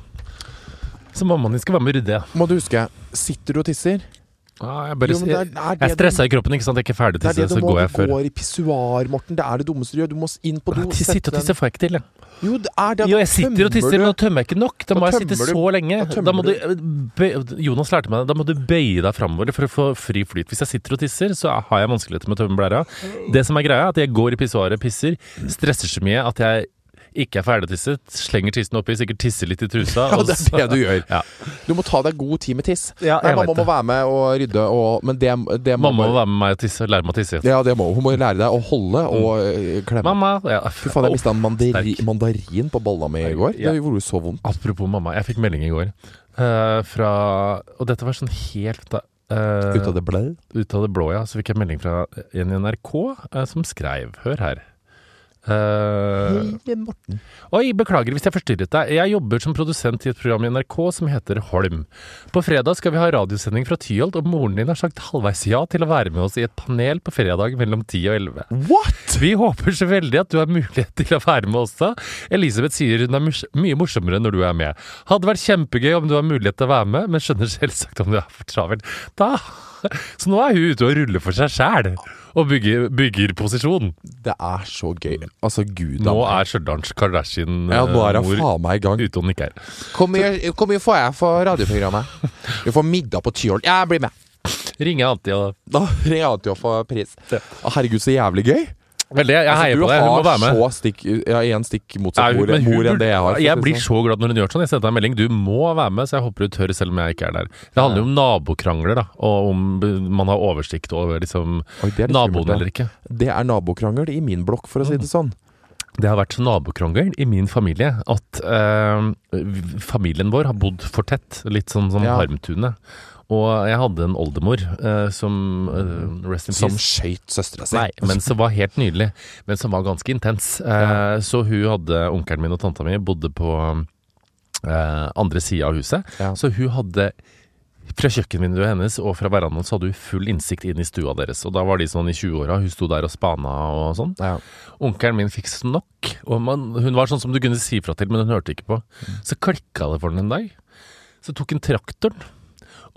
Så mammaen din skal være med og rydde. Må du huske, sitter du og tisser? Ah, jeg, bare, Jo, det er- det er det jeg er stressa i kroppen, ikke sant? Jeg er ikke ferdig Det er til det så du må. går jeg Du før. går i pissoar, Morten. Det er det dummeste du gjør. Du må inn på do. Sitte og tisse får jeg ikke til, jeg. Jo, det er det. Jo, jeg sitter og tisser, men da tømmer jeg ikke nok. Da Da må jeg sitte så lenge. da Da må du, bøy- Jonas lærte meg det. Da må du bøye deg framover for å få fri flyt. Hvis jeg sitter og tisser, så har jeg vanskeligheter med å tømme blæra. Det som er greia, er at jeg går i pissoaret, pisser, stresser så mye at jeg ikke er ferdig tisset, slenger tissen oppi, sikkert tisser litt i trusa. Ja, det er det du gjør. Ja. Du må ta deg god tid med tiss. Ja, Nei, mamma må være med og rydde, og, men det, det Mamma må være med meg og tisse, lære meg å tisse. Ja, det må hun. Hun må lære deg å holde og mm. klemme. Mamma ja. Fy faen, jeg mista en mandari mandarin på balla mi i går. Det gjorde så vondt. Apropos mamma, jeg fikk melding i går uh, fra Og dette var sånn helt da, eh, Ut av det blå. ut av det blå, ja. Så fikk jeg melding fra en i NRK uh, som skrev Hør her. Eh, Hei, Morten. Oi, beklager hvis jeg forstyrret deg. Jeg jobber som produsent i et program i NRK som heter Holm. På fredag skal vi ha radiosending fra Tyholt, og moren din har sagt halvveis ja til å være med oss i et panel på fredag mellom 10 og 11. What?! Vi håper så veldig at du har mulighet til å være med også. Elisabeth sier hun er mye morsommere når du er med. Hadde vært kjempegøy om du har mulighet til å være med, men skjønner selvsagt om du er for travel. Da Så nå er hun ute og ruller for seg sjæl, og bygger, bygger posisjon. Det er så gøy. Altså, gud Nå er Stjørdals Kardashian-mor Ja, nå er hun faen meg i gang. ute og nikker. Hvor mye, får jeg for radioprogrammet? Vi får middag på Tyholt. Jeg blir med. Ringer alltid og Da ringer og får pris. Å, herregud, så jævlig gøy. Veldig, jeg heier Altså, på deg. Hun må Du være har med. så stikk Ja, én stikk motsatt mor, hun mor enn det jeg har. Jeg blir sånn. så glad når hun gjør sånn. Jeg sendte deg en melding. Du må være med, så jeg håper du tør selv om jeg ikke er der. Det handler jo om nabokrangler, da. Og om man har oversikt over liksom Oi, naboen eller ikke. Det er nabokrangel i min blokk, for å si det sånn. Det har vært nabokrangel i min familie at eh, familien vår har bodd for tett. Litt sånn som Ja. Harmtunet. Og jeg hadde en oldemor uh, som uh, Som skøyt søstera si. Nei, men som var helt nydelig. Men som var ganske intens. Eh, Så hun hadde Onkelen min og tanta mi bodde på andre sida av huset. Ja. Så hun hadde fra kjøkkenvinduet hennes og fra verandaen så hadde hun full innsikt inn i stua deres. Og da var de sånn i 20-åra. Hun sto der og spana og sånn. Ja. Onkelen min fikk snokk. Og man, hun var sånn som du kunne si fra til, men hun hørte ikke på. Så klikka det for den en dag. Så tok hun traktoren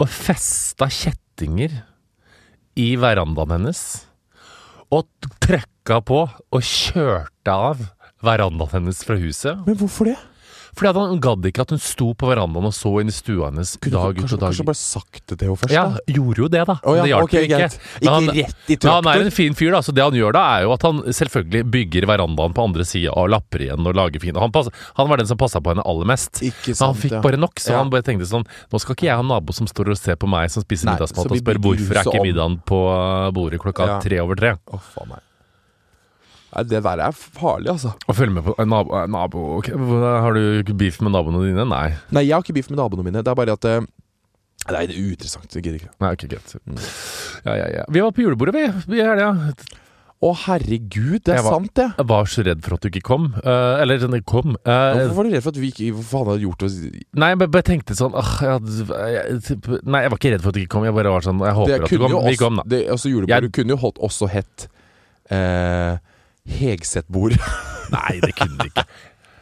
og festa kjettinger i verandaen hennes. Og trekka på og kjørte av verandaen hennes fra huset. Men hvorfor det? Fordi at han gadd ikke at hun sto på verandaen og så inn i stua hennes Kunne dag ut og dag kanskje bare sagt det til henne først? Ja, gjorde jo det, da. Oh, ja, det hjalp okay, ikke. Ikke han- rett i men han er en fin fyr, da. Så det han gjør da, er jo at han selvfølgelig bygger verandaen på andre sida og lapper igjen og lager fint. Han, han var den som passa på henne aller mest. Ikke Men han fikk bare nok, så Ja. han bare tenkte sånn Nå skal ikke jeg ha nabo som står og ser på meg som spiser middagsmat og spør hvorfor er ikke middagen på uh, bordet klokka tre over tre. Å, faen meg. Det der er farlig, altså. Å følge med på eh, nabo, eh, nabo okay. Har du beef med naboene dine? Nei. Nei, jeg har ikke beef med naboene mine. Det er bare at eh, Nei, det er uinteressant. Jeg gidder ikke. Nei, ok, greit. Mm. Ja, ja, ja. Vi var på julebordet, vi. i helga. Å, herregud, det er var- sant, det. Jeg var så redd for at du ikke kom. Uh, eller den kom. Uh, Hvorfor var du redd for at vi ikke Hva faen hadde gjort oss Nei, jeg bare, tenkte sånn uh, jeg, jeg, typ- Nei, jeg var ikke redd for at du ikke kom. Jeg bare var sånn Jeg håper at du kom. Også, Vi kom, da. det, altså, julebordet Jeg- kunne jo holdt, også hett eh, Hegsetbord. Nei, det kunne det ikke.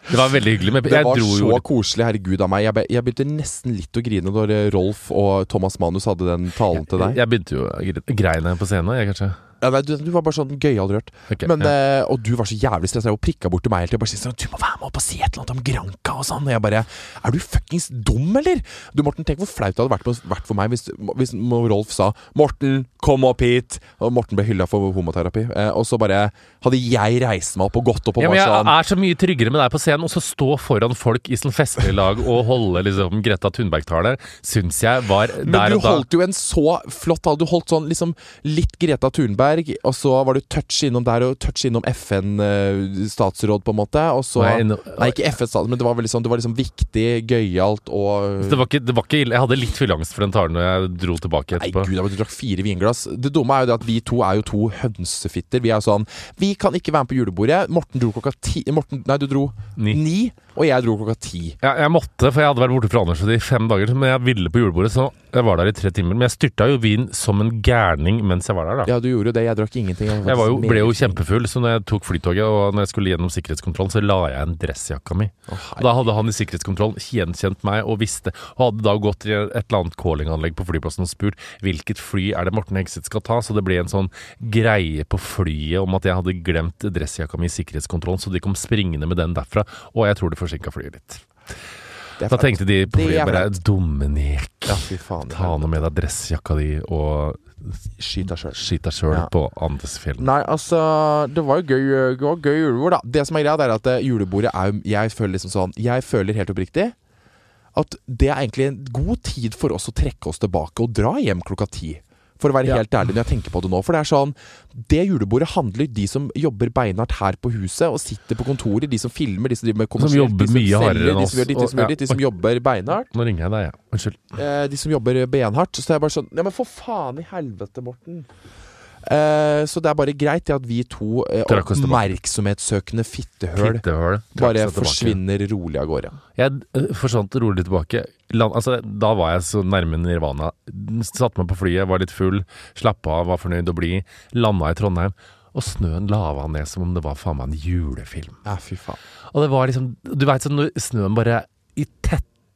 Det var veldig hyggelig. Men Det var så jo koselig, herregud av meg. Jeg, be, jeg begynte nesten litt å grine når eh, Rolf og Thomas Manus hadde den talen til deg. Jeg begynte jo å gre- greine på scenen, jeg, kanskje. Ja, nei, du, du var bare sånn gøyal rørt. Okay, Men, ja. eh, og du var så jævlig stressa og prikka bort til meg hele tida. Sånn, du må være med opp og si et eller annet om Granca og sånn. Og jeg bare Er du fuckings dum, eller? Du, Morten, tenk hvor flaut det hadde vært, på, vært for meg hvis, hvis Rolf sa 'Morten, kom opp hit', og Morten ble hylla for homoterapi. Eh, og så bare hadde jeg reist meg opp og gått opp og ja, bare jeg sånn er så mye tryggere med deg på scenen, og så stå foran folk i sånn festlig lag og holde liksom Greta Thunberg-tale, syns jeg var der og da Men du holdt jo en så flott tale. Du holdt sånn liksom litt Greta Thunberg, og så var du touch innom der og touch innom FN-statsråd, på en måte. Og så Nei, no, Nei, ikke FN-statsråd, men det var, sånn, det var liksom viktig, gøyalt og det var, ikke, det var ikke ille. Jeg hadde litt fylleangst for den talen når jeg dro tilbake etterpå. Nei, gud, jeg drakk fire vinglass. Det dumme er jo det at vi to er jo to hønsefitter. Vi er sånn Vi kan ikke være med på julebordet. Morten dro klokka ti Morten, Nei, du dro Ni. ni, og jeg dro klokka ti. Ja, jeg måtte, for jeg hadde vært borte fra Andersen i fem dager. Men jeg ville på julebordet, så jeg var der i tre timer. Men jeg styrta jo vin som en gærning mens jeg var der, da. Ja, du gjorde jo det. Jeg drakk ingenting. Jeg var jo, ble jo kjempefull, så når jeg tok flytoget og når jeg skulle gjennom sikkerhetskontrollen, så la jeg en dressjakka mi. Oh, da hadde han i sikkerhetskontrollen gjenkjent meg og visste, og hadde da gått til et eller annet callinganlegg på flyplassen og spurt hvilket fly er det Morten Hegseth skal ta, så det ble en sånn greie på flyet om at jeg hadde glemt dressjakka mi i sikkerhetskontrollen, så de kom springende med den derfra, og jeg tror det forsinka flyet litt. Da tenkte de på flyet bare Dominik dumme nek, Ja, fy faen. ta nå med deg dressjakka di og Skyt deg sjøl. skyt deg sjøl Ja. på Andesfjell. Nei, altså Det var jo gøy, det var gøy julebord, da. Det som er greia, det er at eh, julebordet er Jeg føler liksom sånn Jeg føler helt oppriktig at det er egentlig en god tid for oss å trekke oss tilbake og dra hjem klokka ti. For å være Ja. helt ærlig når jeg tenker på det nå. For det er sånn Det julebordet handler de som jobber beinhardt her på huset og sitter på kontoret, de som filmer, de som driver med kommersielt, de som selger, de som gjør ditt, de som gjør ditt, de som jobber beinhardt. Nå ringer jeg deg, ja. Unnskyld. Eh, de som jobber benhardt. Så det er bare sånn Ja, men for faen i helvete, Morten. Eh, så det er bare greit at vi to eh, oppmerksomhetssøkende fittehøl Fittehøl. bare forsvinner rolig av gårde. Jeg øh, forsvant rolig tilbake. Land, altså, da var jeg så nærme nirvana. Satte meg på flyet, var litt full, slappa av, var fornøyd å bli. Landa i Trondheim. Og snøen lava ned som om det var faen meg en julefilm. Ja, fy faen. Og det var liksom Du veit sånn når snøen bare i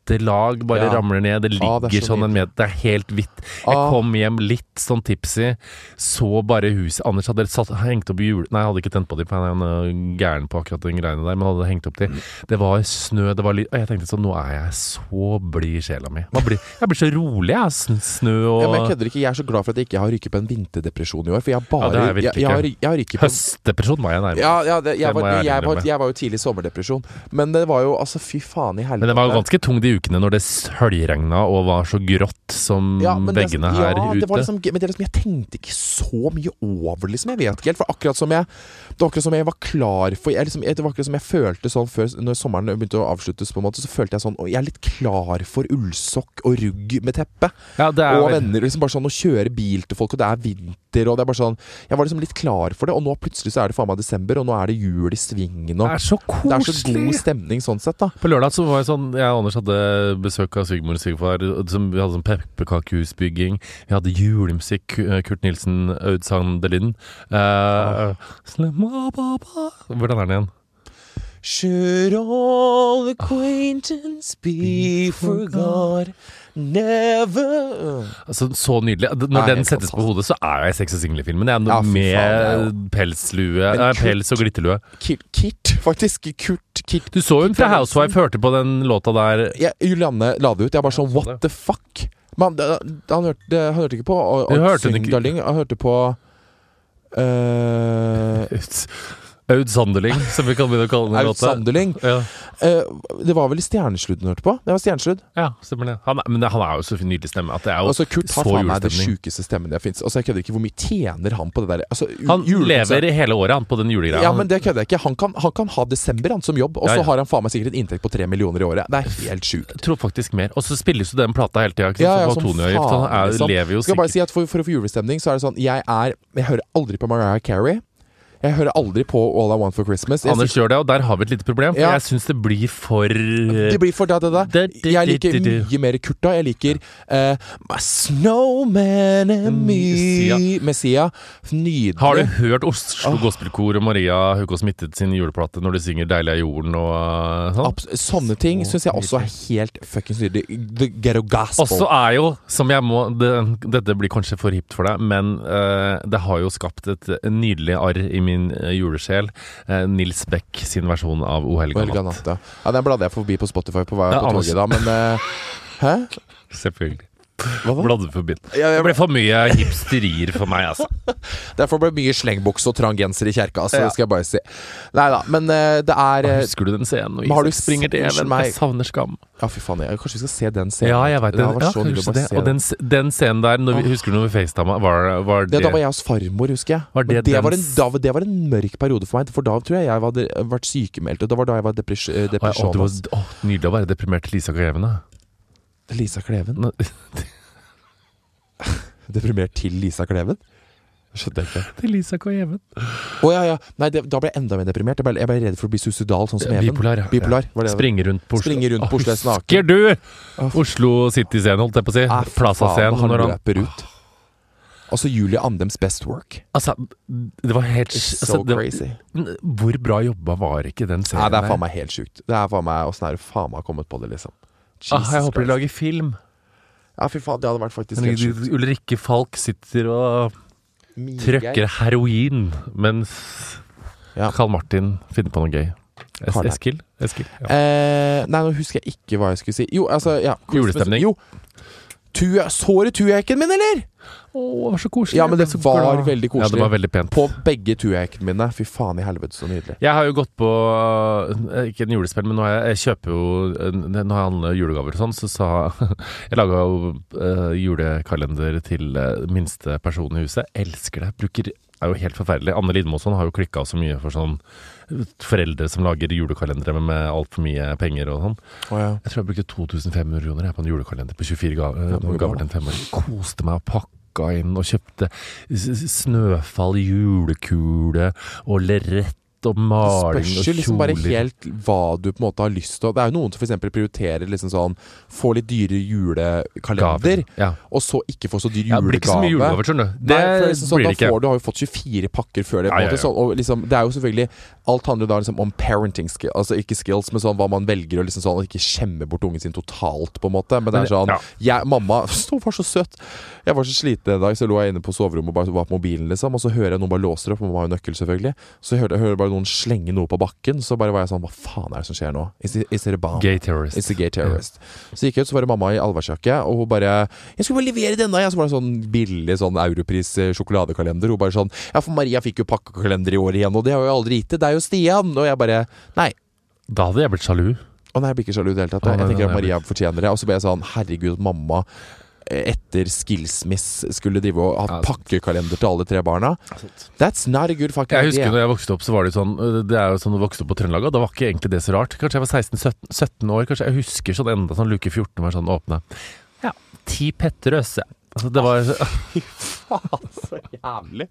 tette lag bare Ja. ramler ned. Det Ah, ligger det er så sånn en meter. Det er helt hvitt. Jeg Ah. kom hjem litt sånn tipsy. Så bare huset Anders hadde satt, hengt opp jule... Nei, jeg hadde ikke tent på dem, for han er gæren på akkurat den greiene der. Men hadde hengt opp de. Det var snø, det var litt Og jeg tenkte sånn Nå er jeg så blid i sjela mi. Man blir, jeg blir så rolig, jeg. Sn- Snø og Ja, men jeg kødder ikke. Jeg er så glad for at jeg ikke har rykket på en vinterdepresjon i år. For jeg har bare Ja, det jeg jeg, jeg, har, jeg har rykket på Høstdepresjon var jeg nærmest. ja, ja, det, jeg, Det var, jeg jeg, var, jeg var jo tidlig sommerdepresjon. Men det var jo altså Fy faen i helvete. Men det var jo ganske tung de ukene når det høljregna og var så grått som Ja, veggene her ja, ute. Det var liksom, men det liksom, jeg tenkte ikke så mye over det, liksom. Jeg vet ikke helt. For akkurat som jeg Det var akkurat som jeg var klar for jeg, liksom, Det var akkurat som jeg følte sånn før Når sommeren begynte å avsluttes, på en måte så følte jeg sånn Jeg er litt klar for ullsokk og rugg med teppe. ja, det er Og venner. liksom Bare sånn å kjøre bil til folk, og det er vinter, og det er bare sånn Jeg var liksom litt klar for det, og nå plutselig så er det faen meg desember, og nå er det jul i svingen, det er så koselig! det er så god stemning sånn sett, da. På lørdag så var jeg sånn Jeg og Anders hadde besøk av svigermor og Sigfar. Vi hadde sånn pepperkakehusbygging. Vi hadde julemusikk. Kurt Nilsen, Aud Sandelin. Uh, Hvordan er den igjen? Should all acquaintance be forgot, never Altså, så nydelig. Når Nei, den settes på hodet, så er jeg Sex og single-filmen. Jeg er Ja, fy faen, er med jo- pelslue Nei, Kurt- pels og glitterlue. Kit, Kit, faktisk. Kurt Kit. Du så hun fra Housewife hørte på den låta der Ja, Julianne la det ut. Jeg bare sånn Ja, what the fuck? Men han, hørte, han hørte ikke på og, og hørte Syng? Darling. Han hørte på eh, Aud Sanderling, som vi kan begynne å kalle den Aud. Sanderling. Ja. Uh, det var vel Stjernesludd hun hørte på? Det var Stjernesludd. ja, stemmer det. Han men han er jo så nydelig stemme at det er jo Altså, Kurt har faen meg julestemning. sjukeste stemmen det fins. Altså, jeg kødder ikke. Hvor mye tjener han på det der? Altså, Han lever hele året, han, på den julegreia. Ja, men det kødder jeg ikke. Han kan, han kan ha desember han som jobb, og Ja, så ja. har han faen meg sikkert en inntekt på tre millioner i året. Det er helt sjukt. Tror faktisk mer. Og så spilles jo den plata hele tida. Ja, ja, Ja, som faen, Han er, liksom. lever jo Skal bare si at for, for å få julestemning, så er det sånn Jeg er Jeg hører aldri på Mariah Carey. Jeg hører aldri på All I Want for Christmas. Jeg Anders gjør det, og der har vi et lite problem. For Ja. jeg syns det blir for Det blir for da, da, da. Jeg liker mye mer Kurt da. Jeg liker uh, My Snowman and Me Messia. Nydelig. Har du hørt Oslo oh. Gospelkor og Maria Haukås Smittet sin juleplate når de synger 'Deilig er jorden' og sånn? Abs Sånne ting syns jeg også er helt fuckings nydelig. The Ghetto Gospel. Også er jo, som jeg må det, Dette blir kanskje for hipt for deg, men uh, det har jo skapt et nydelig arr i min uh, julesjel. Eh, Nils Beck sin versjon av O helga natt. ja. ja. Den bladde jeg forbi på Spotify på på toget da, men eh, Hæ? Selvfølgelig. Bladde forbi. Ja, Det ble for mye hipsterier for meg, altså. Derfor ble det mye slengbukse og trang genser i kjerka, altså, Ja. det skal jeg bare si. Nei da, men uh, det er uh, Husker du den scenen når Isak springer til Even? meg. Jeg savner skam. Ja, fy faen, jeg, kanskje vi skal se den scenen. Ja, jeg veit det. Det Ja, kanskje det. Og den, den scenen der, når vi, husker du når vi facetama, var, var det Det, da var jeg hos farmor, husker jeg. Var det det, var en, da, det var en mørk periode for meg, for da tror jeg jeg hadde vært sykemeldt. Og det var da jeg var depres Å, eh, ja, å, det var, å, Nydelig å være deprimert til Lisa Grevene. Lisa Kleven? Deprimert til Lisa Kleven? Jeg skjønte ikke. Til Lisa Kleven. Oh, ja, ja. Nei, det, da ble jeg enda mer deprimert. Jeg ble, jeg ble redd for å bli suicidal, sånn som Even. Bipolar, ja. Bipolar, ja. Springer rundt på Oslo. Springer rundt på Oslo naken. Husker du Oslo City-scenen, holdt jeg på å si? Ah, Plaza-scenen. Han løper ut. Altså Julie Andems best work. Altså, det var helt It's altså, so crazy. Hvor bra jobba var ikke den Nei, det er faen meg helt sjukt. Det er faen meg Åssen er det faen meg kommet på det, liksom? Ah, jeg håper de lager film. Ja, fy faen, det hadde vært faktisk helt sjukt. Ulrikke Falk sitter og Mye trøkker heroin, mens Ja. Carl Martin finner på noe gøy. Es Eskil? Eskil ja. Eh, nei, nå husker jeg ikke hva jeg skulle si. Jo, altså ja, Julestemning. Jo. Tue, du tuehekken min, eller? Å, det var så koselig. Ja, men det var glad. veldig Ja, det var veldig pent. På begge tuehekene mine. Fy faen i helvete, så nydelig. Jeg har jo gått på eh, Ikke en julespill, men nå har jeg, jeg kjøper jo eh, Nå har jeg handlet julegaver og sånn, så sa Jeg laga jo uh, julekalender til minste person i huset. Elsker det. Bruker er jo helt forferdelig. Anne Lidmosson har jo klikka så mye for sånn foreldre som lager julekalendere med, altfor mye penger og sånn. Oh, ja. Jeg tror jeg brukte 2500 kroner på en julekalender på 24 gaver, Ja, gaver til en femåring. Koste meg og pakka inn og kjøpte Snøfall, julekule og lerret og Det maling og spørs jo liksom bare helt hva du på en måte har lyst til. Det er jo noen som f.eks. prioriterer liksom sånn Få litt dyre julekalender, Ja. og så ikke få så dyr Ja, det blir ikke så mye juleover julegaver, skjønner du. Det Nei, for liksom sånn, blir det ikke. får du har jo fått 24 pakker før det. På en måte, sånn, og liksom, det er jo selvfølgelig Alt handler da liksom om parenting skills, altså ikke skills, men sånn hva man velger å liksom sånn, ikke skjemme bort ungen sin totalt, på en måte. Men det er sånn Ja. jeg, Mamma Hun var så søt! Jeg var så sliten en dag, så lå jeg inne på soverommet og bare var på mobilen, liksom. Og så hører jeg noen bare låser opp, mamma har jo nøkkel, selvfølgelig. Så hører, jeg hører bare noen slenge noe på bakken. Så bare var jeg sånn Hva faen er det som skjer nå? Is it, is it a bomb? Gay terrorist. It's a gay terrorist. Så gikk jeg ut, så var det mamma i allværsjakke, og hun bare 'Jeg skulle bare levere denne', jeg. Så var det sånn billig sånn Europris eh, sjokoladekalender. Hun bare sånn 'Ja, for Maria fikk jo pakkekalender i år igjen, og det har jo aldri gitt det. Det er jo Stian.' Og jeg bare 'Nei'. Da hadde jeg blitt sjalu. Å nei, jeg blir ikke sjalu i det hele tatt. Å, Jeg tenker at Maria fortjener det. Og så ble jeg sånn Herregud, mamma etter skillsmiss skulle drive og ha pakkekalender til alle tre barna. That's not a good fucking Jeg husker idea. når jeg vokste opp, så var det sånn øh, Det er jo sånn du vokste opp på Trøndelag, og da var ikke egentlig det så rart. Kanskje jeg var 16-17 17 år, kanskje jeg husker sånn enda sånn luke 14 var sånn åpne. Ja, ti Petter Øse. Altså, det var Faen, så jævlig.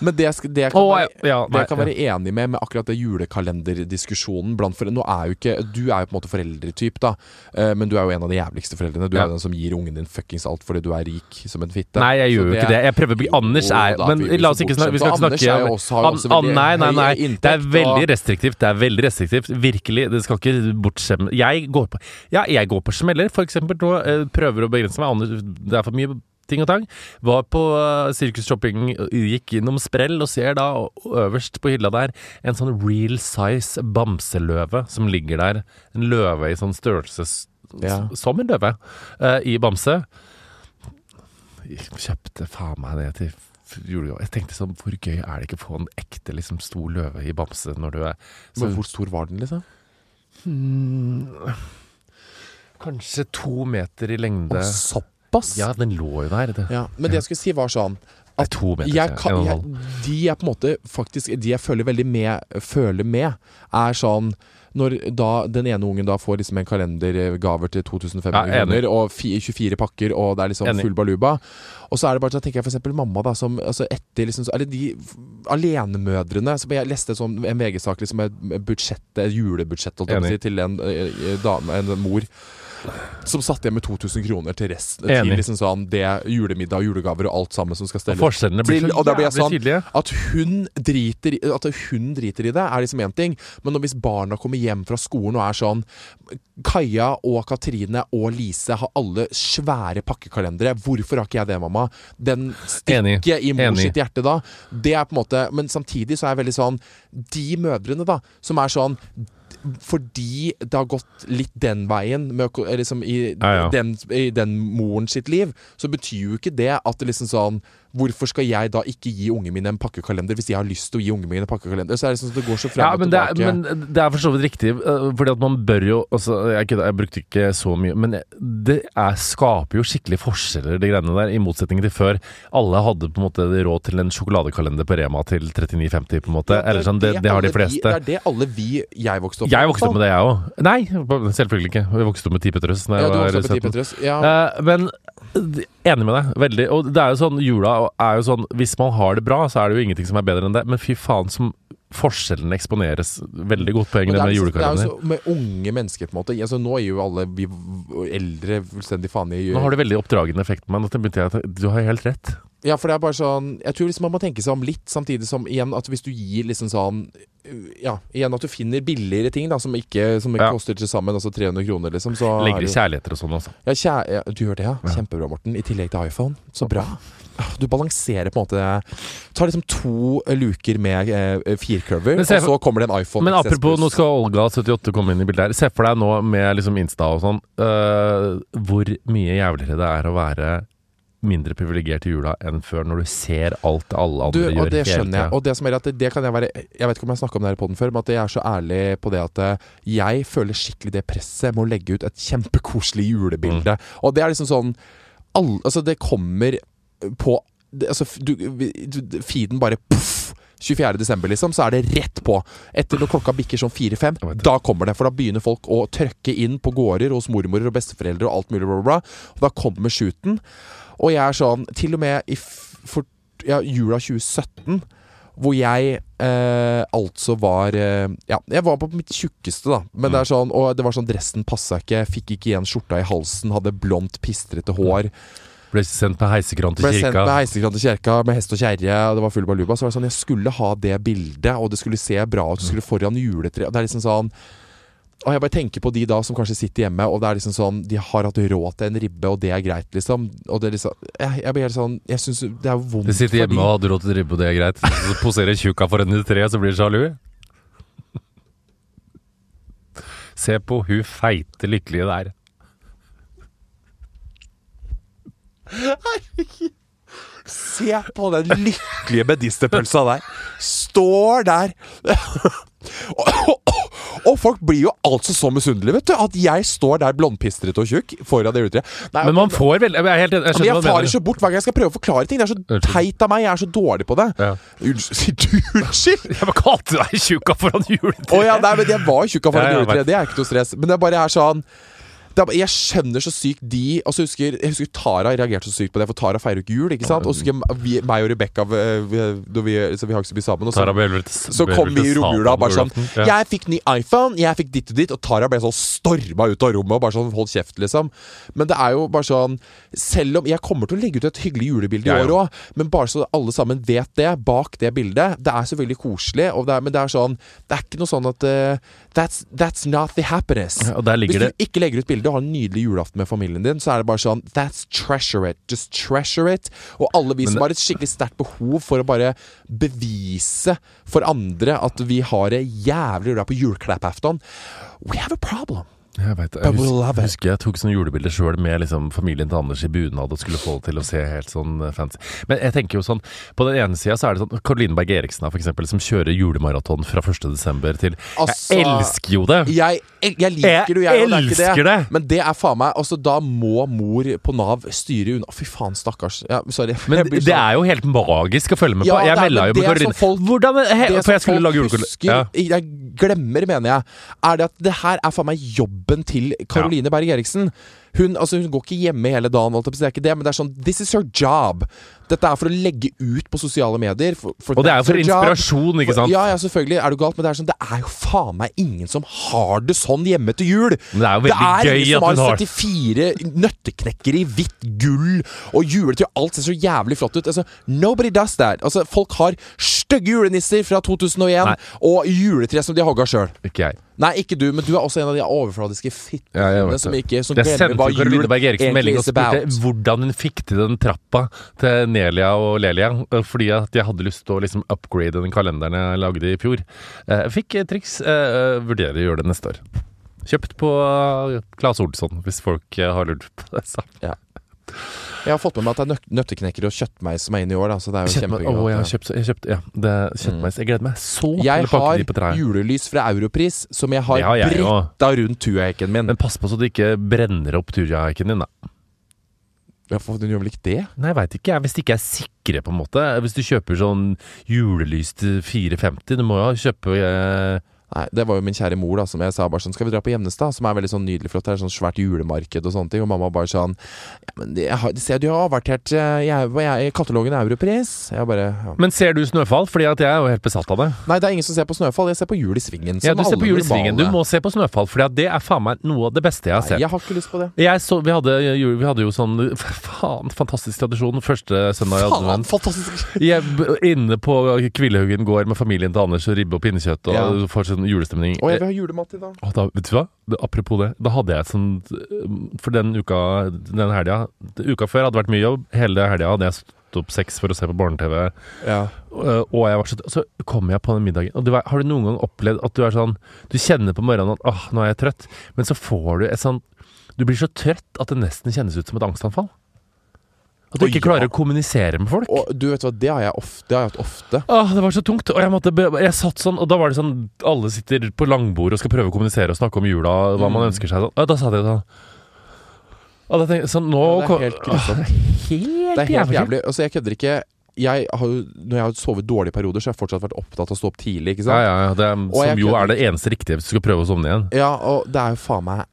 Men det, sk- det jeg kan, oh, være, ja, det jeg kan være ja. enig med med akkurat det julekalenderdiskusjonen blant foreldre Nå er jo ikke Du er jo på en måte foreldretyp, da. Eh, men du er jo en av de jævligste foreldrene. Du er jo den som gir ungen din fuckings alt fordi du er rik som en fitte. Nei, jeg gjør jo ikke det. Jeg prøver å bli Anders er da, Men vi la oss ikke snakke Vi skal ikke Anders er også- har jo An- også An- Nei, Nei, nei, nei. Det er veldig restriktivt. Det er veldig restriktivt. Virkelig. Det skal ikke bortskjemme Jeg går på Ja, jeg går på smeller. For eksempel nå eh, prøver å begrense meg. Anders, det er for mye ting og tang. Var på Sirkus Shopping, gikk innom Sprell og ser da øverst på hylla der en sånn real size bamseløve som ligger der. En løve i sånn størrelse Ja. som en løve uh, i bamse. Jeg kjøpte faen meg det til. Jeg tenkte sånn, hvor gøy er det ikke å få en ekte liksom stor løve i bamse når du er så, Men hvor stor var den, liksom? Hmm, Kanskje to meter i lengde. Å, såpass? Ja, den lå jo der. Det, Ja, Men det jeg skulle si, var sånn er to meter. jeg kan, jeg, de jeg på en måte faktisk De jeg føler veldig med Føler med, er sånn når da den ene ungen da får liksom en kalendergaver til 2500 Ja, kroner, og fi, 24 pakker, og det er liksom Enig. full baluba. Og så er det bare så tenker jeg eksempel mamma, da, som altså etter liksom Eller de alenemødrene. som jeg leste sånn, en VG-sak liksom med budsjett, et julebudsjett holdt jeg på å si, til en en, en, en mor. Som satt igjen med 2000 kroner til resten Enig. til liksom sånn det julemiddag, julegaver og alt sammen som skal Og stelles forskjellene blir så og jævlig sånn- tydelige. at hun driter at hun driter i det, er liksom én ting. Men hvis barna kommer hjem fra skolen og er sånn Kaja og Katrine og Lise har alle svære pakkekalendere. Hvorfor har ikke jeg det, mamma? Den Enig. i mor sitt hjerte da. Det er på en måte Men samtidig så er jeg veldig sånn De mødrene, da, som er sånn fordi det har gått litt den veien med, eller liksom i, Ja, ja. Den, i den moren sitt liv, så betyr jo ikke det at det liksom sånn Hvorfor skal jeg da ikke gi ungen min en pakkekalender hvis jeg har lyst til å gi ungen min en pakkekalender? Så er det sånn at det går så frem Ja, og det, er, tilbake. men det er for så vidt riktig. øh, Fordi at man bør jo altså, jeg, jeg brukte ikke så mye, men det er, skaper jo skikkelig forskjeller, de greiene der. I motsetning til før. Alle hadde på en måte råd til en sjokoladekalender på Rema til 39,50, på en måte. Eller sånn, det, det har de fleste. vi- det er det alle vi Jeg vokste opp med. Jeg vokste opp med det, jeg òg. Nei, selvfølgelig ikke. Jeg vokste opp med ti Petrus. Ja, du vokste opp med 17. Ti Petrus. Ja. Eh, men eh, enig med deg, veldig. Og det er jo sånn, jula er jo sånn Hvis man har det bra, så er det jo ingenting som er bedre enn det. Men fy faen som forskjellene eksponeres. Veldig godt poeng det det med liksom- er julekalender. med unge mennesker, på en måte. Altså, nå er jo alle vi eldre fullstendig faen i Nå har det veldig oppdragende effekt på meg. Du har helt rett. Ja, for det er bare sånn Jeg tror liksom man må tenke seg om litt, samtidig som igjen at hvis du gir liksom sånn Ja, igjen at du finner billigere ting da som ikke Som Ja. koster til sammen altså 300 kroner, liksom. Så er Legger i kjærligheter og sånn også. Ja, kjær, ja, du gjør det, ja. Ja. Kjempebra, Morten. I tillegg til iPhone. Så bra. Ah, Du balanserer på en måte Tar liksom to luker med eh, firkurver, og så kommer det en iPhone Men apropos, nå skal Olga78 komme inn i bildet her. Se for deg nå med liksom Insta og sånn, uh, hvor mye jævligere det er å være mindre privilegert i jula enn før, når du ser alt det alle Du, andre og gjør det skjønner jeg. Og det som er at det, det kan jeg være Jeg vet ikke om jeg har snakka om det her på den før, men at jeg er så ærlig på det at eh, jeg føler skikkelig det presset med å legge ut et kjempekoselig julebilde. Og det er liksom sånn all, Altså, det kommer på det, altså, du, du, Feeden bare poff 24. desember, liksom, så er det rett på. Etter når klokka bikker sånn fire-fem, da kommer det. For da begynner folk å trøkke inn på gårder hos mormorer og besteforeldre og alt mulig, bla, bla, bla. Og da kommer shooten. Og jeg er sånn Til og med i for, ja, jula 2017 hvor jeg eh, altså var eh, Ja, jeg var på mitt tjukkeste, da. Men det er sånn, og det var sånn dressen passa ikke. Fikk ikke igjen skjorta i halsen. Hadde blondt, pistrete hår. Ble sendt med heisekran til Ble sendt kirka. med heisekran til kirka med hest og kjerre. Og det var full baluba. Så var det sånn, jeg skulle ha det bildet, og det skulle se bra ut. Du skulle foran juletreet. Det er liksom sånn og jeg bare tenker på de da som kanskje sitter hjemme, og det er liksom sånn De har hatt råd til en ribbe, og det er greit, liksom. Og det er liksom Jeg, jeg blir helt sånn Jeg syns det er vondt De sitter hjemme fordi... og hadde råd til en ribbe og det, er greit. Så poserer tjukka foran i treet, så blir de sjalu. Se på hun feite, lykkelige der. Se på den lykkelige medisterpølsa der. Står der. og, og, og folk blir jo altså så misunnelige, vet du. At jeg står der blondpistret og tjukk foran det juletreet. Men man får vel Jeg er helt. Jeg jeg farer ikke bort hver gang jeg skal prøve å forklare ting. Det er så teit av meg. Jeg er så dårlig på det. Ja. Unnskyld, unnskyld? Jeg bare kalte deg tjukka foran juletreet. Å ja, nei, men jeg var tjukka foran Ja, ja, juletreet. Det er ikke noe stress. Men det bare er sånn er, jeg skjønner så sykt de altså husker, jeg husker Tara reagerte så sykt på det, for Tara feirer jo ikke jul. ikke sant? Og så husker vi, meg og Rebekka vi, vi, så vi har ikke så mye sammen. Og så, Bjørnvelt så kom vi i romjula og bare sånn. Jeg fikk ny iPhone, jeg fikk ditt og ditt, og Tara ble sånn storma ut av rommet og bare sånn hold kjeft, liksom. Men det er jo bare sånn Selv om Jeg kommer til å legge ut et hyggelig julebilde i år òg, men bare så alle sammen vet det, bak det bildet Det er selvfølgelig koselig, og det er, men det er sånn Det er ikke noe sånn at eh, that's, that's not the happiness. Hvis du det ikke legger ut bilde og har en nydelig julaften med familien din, så er det bare sånn That's treasure it. Just treasure it. Og alle vi som det- har et skikkelig sterkt behov for å bare bevise for andre at vi har det jævlig bra på juleklappaften We have a problem. Jeg vet, jeg husker, husker jeg tok sånne julebilder sjøl med liksom, familien til Anders i bunad og skulle få det til å se helt sånn eh, fancy. Men jeg tenker jo sånn På den ene sida så er det sånn Caroline Berg Eriksen for eksempel, som kjører julemaraton fra 1. desember til Altså, Jeg elsker jo det! Jeg, jeg, jeg liker det jeg, jeg, elsker det det! Men det er faen meg Altså, da må mor på Nav styre unna Fy faen, stakkars. Ja, sorry. Men Jeg det sånn- er jo helt magisk å følge med Ja, på. Jeg det er- melda jo med det Caroline. folk- Hvordan he, For jeg skulle lage julekule. husker, Ja. Jeg glemmer, mener jeg, er det at det her er faen meg jobben til Caroline Berg Eriksen. Hun, altså, hun går ikke hjemme hele dagen, det er ikke det, men det er sånn This is her job. Dette er for å legge ut på sosiale medier. For, for Og det er jo for inspirasjon, ikke sant? Ja, ja, selvfølgelig er du galt, men det er sånn Det er jo faen meg ingen som har det sånn hjemme til jul! Men det er jo veldig gøy at hun har Det er ingen som har 74 nøtteknekkere i hvitt gull og juletre. Alt ser så jævlig flott ut. Altså, nobody does that. Altså, folk har stygge julenisser fra 2001 Nei. og juletre som de har hogga sjøl. Ikke jeg. Nei, ikke du, men du er også en av de overfladiske fittene ja, som ikke Som Jeg sendte Karoline Berg Eriksen melding og spurte hvordan hun fikk til den trappa til Nelia og Lelia. eh, Fordi at jeg hadde lyst til å liksom upgrade den kalenderen jeg lagde i fjor. Eh, Jeg fikk triks. Jeg Vurderer å gjøre det neste år. Kjøpt på eh, Claes Olsson, hvis folk eh, har lurt på det. Så. Jeg har fått med meg at det er nøtteknekkere og kjøttmeis som er inne i år, da, så det er jo kjempegøy. Oh, jeg har kjøpt, jeg kjøpt ja, det er kjøttmeis. Jeg gleder meg så Jeg til pakke har julelys fra Europris som jeg har har jeg bretta rundt tujahekken min. Men pass på så du ikke brenner opp turjaheiken din, da. Ja, for Den gjør vel ikke det? Nei, jeg veit ikke. Hvis de ikke er sikre, på en måte. Hvis du kjøper sånn julelys til 450, du må jo kjøpe eh, Nei, Det var jo min kjære mor da som jeg sa bare sånn Skal vi dra på Gjemnestad, som er veldig sånn nydelig flott. Det er sånn svært julemarked og sånne ting. Og mamma bare sånn Ja, men jeg har- ser du har avertert eh, jeg, jeg, katalogen Europris. Jeg bare ja. Men ser du Snøfall? Fordi at jeg er jo helt besatt av det. Nei, det er ingen som ser på Snøfall. Jeg ser på Jul i Svingen. Ja, Du ser på Jul i Svingen. Du må se på Snøfall, for det er faen meg noe av det beste jeg har sett. Nei, jeg har ikke lyst på det. Så, vi, hadde, vi hadde jo sånn faen, fantastisk tradisjon første søndag i advent. fantastisk! Jeg, inne på Kvillehaugen gård med familien til Anders og ribbe og pinnekjøtt og Ja. Sånn julestemning. Å, jeg vil ha julemat i dag. Og da, vet du hva? Det, apropos det, da hadde jeg sånn For den uka Den helga Uka før hadde vært mye jobb. Hele helga hadde jeg stått opp seks for å se på barne-TV. Ja. Øh, Og jeg var så Så kom jeg på den middagen. Og du, har du noen gang opplevd at du er sånn Du kjenner på morgenen at åh, nå er jeg trøtt, men så får du et sånt Du blir så trøtt at det nesten kjennes ut som et angstanfall. At du ikke klarer å kommunisere med folk. Og du vet hva, det har jeg ofte. Det har jeg hatt ofte. Åh, det var så tungt. Og jeg, måtte, jeg satt sånn, og da var det sånn Alle sitter på langbord og skal prøve å kommunisere og snakke om jula, hva man Mm. ønsker seg. Sånn. Og da satt jeg sånn og da tenkte jeg sånn Nå Ja, det er helt grusomt. Helt Det er helt jævlig. Altså, jeg kødder ikke. jeg har Når jeg har sovet dårlige perioder, så har jeg fortsatt vært opptatt av å stå opp tidlig. Ja, ja, ja. Det er, som jo er det eneste riktige hvis du skal prøve å sovne igjen. Ja, og det er jo faen meg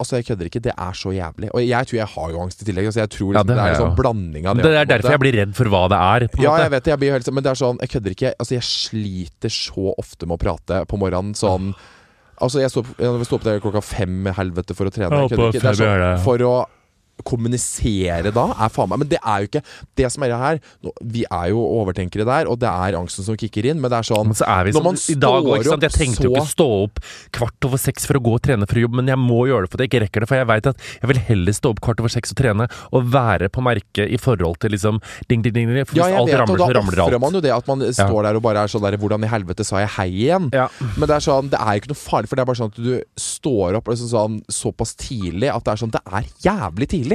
Altså, jeg kødder ikke. Det er så jævlig. Og jeg tror jeg har jo angst i tillegg. Altså, jeg tror Ja, liksom, det det, er en sånn blanding av det. Det er derfor måte. jeg blir redd for hva det er. På Ja, måte. jeg vet det. Jeg blir helt, men det er sånn Jeg kødder ikke. Altså, jeg sliter så ofte med å prate på morgenen. Sånn Altså, jeg står, jeg opp der klokka fem helvete for å trene. Jeg kødder ikke. Det er ja, ja. sånn, for å kommunisere da, er faen meg Men det er jo ikke det som er her. Vi er jo overtenkere der, og det er angsten som kicker inn, men det er sånn Men så er vi Når sånn man i dag òg, ikke står opp Jeg tenkte jo ikke stå opp kvart over seks for å gå og trene for jobb, men jeg må gjøre det for jeg ikke rekker det. For jeg veit at jeg vil heller stå opp kvart over seks og trene og være på merket i forhold til liksom ding, ding, ding. ding. For Ja, hvis jeg alt vet, ramler, og alt. da ramler ofrer man jo det at man står der og bare er sånn der Hvordan i helvete sa jeg hei igjen? Ja. Men det er sånn, det er jo ikke noe farlig, for det er bare sånn at du står opp liksom sånn, såpass tidlig at det er sånn Det er jævlig tidlig.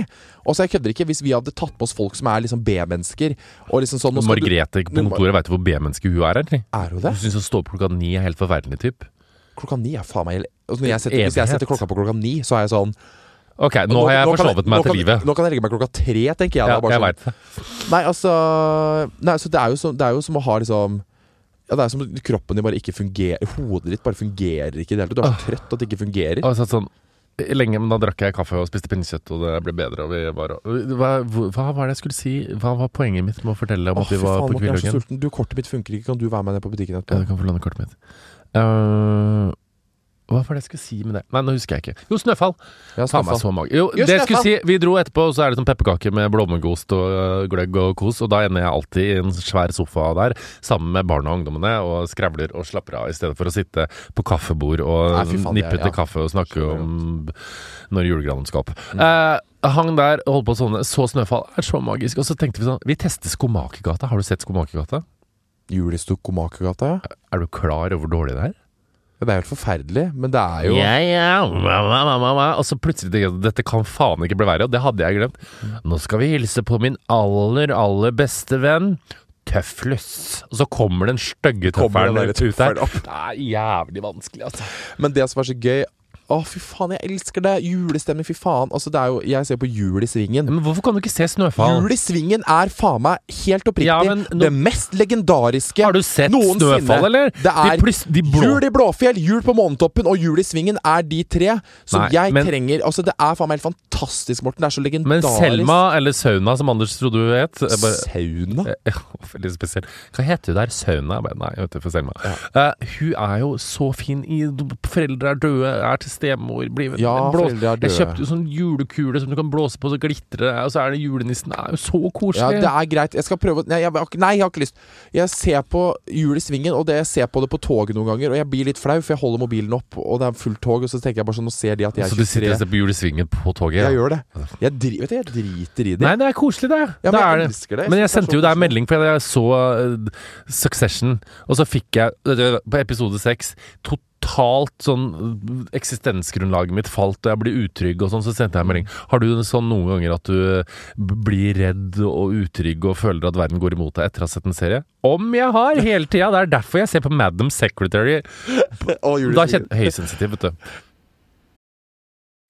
Og så jeg kødder ikke, hvis vi hadde tatt med oss folk som er liksom B-mennesker og liksom sånn nå Margrethe på kontoret, veit du hvor B-menneske hun er, eller? Er hun det? Hun syns å stå opp klokka ni er helt forferdelig, typ? Klokka ni er faen meg altså, når jeg setter, Hvis jeg setter klokka på klokka ni, så er jeg sånn Ok, nå har jeg forsovet meg nå til livet. Nå kan jeg legge meg klokka tre, tenker jeg. Ja, da, bare jeg sånn. det. Nei, altså Nei, så det er, jo som, det er jo som å ha liksom ja, Det er som kroppen din bare ikke fungerer Hodet ditt bare fungerer ikke i det hele tatt. Du er så trøtt at det ikke fungerer. Og sånn Lenge, men da drakk jeg kaffe og spiste pinnekjøtt, og det ble bedre. Var, hva, hva var det jeg skulle si? Hva var poenget mitt med å fortelle om oh, at vi var faen, på Kvillhagen? Du, kortet mitt funker ikke. Kan du være med ned på butikken Ja, du kan få låne kortet mitt. Eh, hva var det jeg skulle si med det? Nei, nå husker jeg ikke. Jo, Snøfall. Ja, Snøfall. Jo, Jo, det jeg skulle si, Vi dro etterpå, og så er det sånn pepperkaker med blåmuggost og øh, gløgg og kos. Og da ender jeg alltid i en svær sofa der sammen med barna og ungdommene og skravler og slapper av, i stedet for å sitte på kaffebord og Nei, faen, nippe til ja. kaffe og snakke om når julegranen skal opp. Mm. Eh, hang der og holdt på sånn. Så Snøfall er så magisk. Og så tenkte vi sånn Vi tester Skomakergata. Har du sett Skomakergata? Julestokomakergata, ja. Er du klar over hvor dårlig det er? Det er helt forferdelig, men det er jo Ja, ja. Og så plutselig tenker jeg dette kan faen ikke bli verre, og det hadde jeg glemt. Nå skal vi hilse på min aller, aller beste venn. Tøflus. Og så kommer den stygge tøffelen ut her. Det er jævlig vanskelig, altså. Men det som er så gøy Å, fy faen, jeg elsker det! Julestemning, fy faen. Altså, det er jo Jeg ser på Jul i Svingen. Men hvorfor kan du ikke se Snøfall? Jul i Svingen er faen meg helt oppriktig Ja, men nå- det mest legendariske Har du sett noensinne. Snøfall, eller? Det er de, de blå... Jul i Blåfjell, Jul på Månetoppen og Jul i Svingen er de tre som Nei, jeg men- trenger Altså, det er faen meg helt fantastisk, Morten. Det er så legendarisk. Men. Selma, eller Sauna, som Anders trodde du het bare, Sauna? Ja, veldig spesiell. Hva heter hun der? Sauna? Nei, jeg vet ikke, for Selma. Eh, hun er jo så fin i Foreldre er døde, er til stemor, blir Ja, blås- foreldre er Jeg kjøpte jo sånn julekule som du kan blåse på så glitrer det, og så er det julenissen. Det er jo så koselig. Ja, det er greit. Jeg skal prøve Nei, har ikke- nei, jeg har ikke lyst. Jeg ser på Jul i Svingen, og det jeg ser på det på toget noen ganger, og jeg blir litt flau, for jeg holder mobilen opp, og det er fullt tog, og så tenker jeg bare sånn Nå ser de at jeg er så du sitter og ser på Julesvingen på toget? Jeg gjør det. Jeg, dri, vet du, jeg driter i det. Nei, det er koselig, det. Ja, det men er jeg det. elsker det. Men jeg sendte jo deg koselig. melding fordi jeg så uh, Succession, og så fikk jeg på episode seks totalt sånn uh, Eksistensgrunnlaget mitt falt, og jeg blir utrygg og sånn, så sendte jeg en melding. Har du sånn noen ganger at du blir redd og utrygg og føler at verden går imot deg etter å ha sett en serie? Om jeg har! Hele tida! Det er derfor jeg ser på Madam Secretary. Da kjenner Høysensitiv, vet du.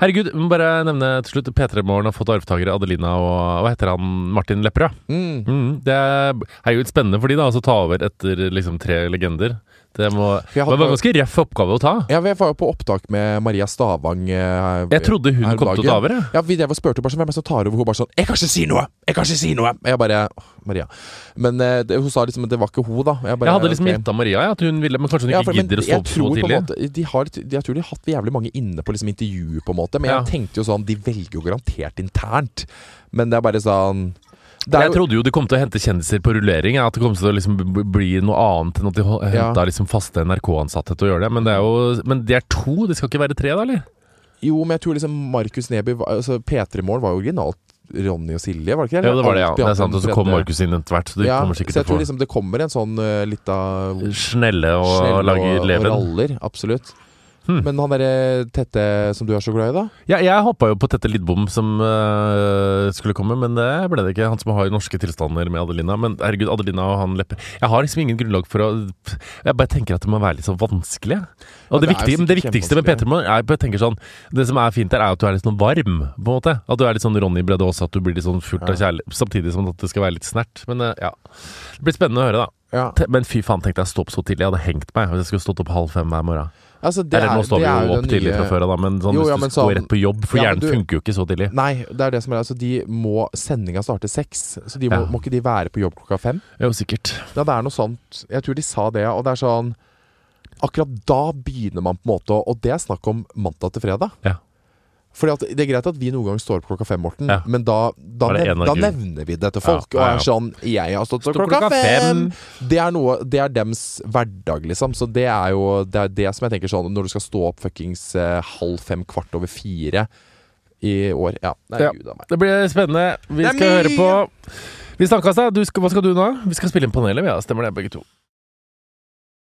Herregud, vi må bare nevne til slutt P3 Morgen har fått arvtakere Adelina og hva heter han? Martin Lepperød. Mm. Mm, det er herregud spennende for de da, altså ta over etter liksom tre legender. Det må, det var en ganske røff oppgave å ta. Ja, jeg var jo på opptak med Maria Stavang. eh, Jeg trodde hun kom til å ta over. jeg. Ja, vi drev og spurte sånn, hvem er det som tar over. Hun bare sånn 'Jeg kan ikke si noe! Jeg kan ikke si noe!' Jeg bare Maria. Men eh, det, hun sa liksom at det var ikke hun, da. Jeg, bare, Jeg hadde liksom ok. gjetta Maria, ja, at hun ville, men kanskje hun ikke for, gidder å stå opp så tidlig. måte de har, Jeg tror de har hatt jævlig mange inne på liksom intervju, på en måte. Men jeg tenkte jo sånn De velger jo garantert internt. Men det er bare sånn Jeg trodde jo de kom til å hente kjendiser på rullering. At det kom til å liksom bli noe annet enn at de henta Ja. liksom faste NRK-ansatte til å gjøre det. Men det er jo Men de er to, det skal ikke være tre, da, eller? jo, men jeg tror liksom Markus Neby altså, P3-mål var jo originalt Ronny og Silje, var det ikke? det? Ja, det var det, ja. Det er sant. Og så kom Markus inn etter hvert, så det ja, kommer så jeg tror liksom det kommer en sånn uh, lita snelle og skjell lage og, og leven. raller. Absolutt. Hmm. Men han derre Tette som du er så glad i, da? Ja, jeg hoppa jo på Tette Lidbom som uh, skulle komme, men det ble det ikke. Han som har norske tilstander med Adelina. Men herregud, Adelina og han Lepper Jeg har liksom ingen grunnlag for å Jeg bare tenker at det må være litt så vanskelig. Og det, Ja, det viktige, det viktigste med Peter P3 er jeg tenker sånn Det som er fint der, er at du er litt sånn varm, på en måte. At du er litt sånn Ronny Brede Aase, at du blir litt sånn fullt av kjærlighet. Samtidig som at det skal være litt snert. Men uh, ja. Det blir spennende å høre, da. Ja. Men fy faen, tenkte jeg stå opp så tidlig. Jeg hadde hengt meg hvis jeg skulle stått opp halv fem hver morgen. Altså, det Eller er, nå står det vi jo opp tidlig nye- fra før av, men sånn, Jo, hvis ja, du men skal gå sånn- rett på jobb For Ja, hjernen du- funker jo ikke så tidlig. Nei, det er det som er altså, De må Sendinga starte seks, så de må, Ja. må ikke de være på jobb klokka fem? Jo, sikkert. Ja, det er noe sånt. Jeg tror de sa det, og det er sånn Akkurat da begynner man på en måte Og det er snakk om mandag til fredag. Ja. Fordi at Det er greit at vi noen ganger står opp klokka fem, Morten, Ja. men da, da, nev da nevner vi det til Ja, folk. ja, Og er sånn 'Jeg har stått opp klokka, klokka fem!' fem. Det er noe Det er dems hverdag, liksom. Så det er jo det, er det som jeg tenker sånn Når du skal stå opp fuckings eh, halv fem, kvart over fire i år Ja. Nei, Ja. gud. Det blir spennende. Vi skal høre på Vi snakkes, da. Du skal, hva skal du nå? Vi skal spille inn panelet, vi. Ja. Stemmer det, begge to.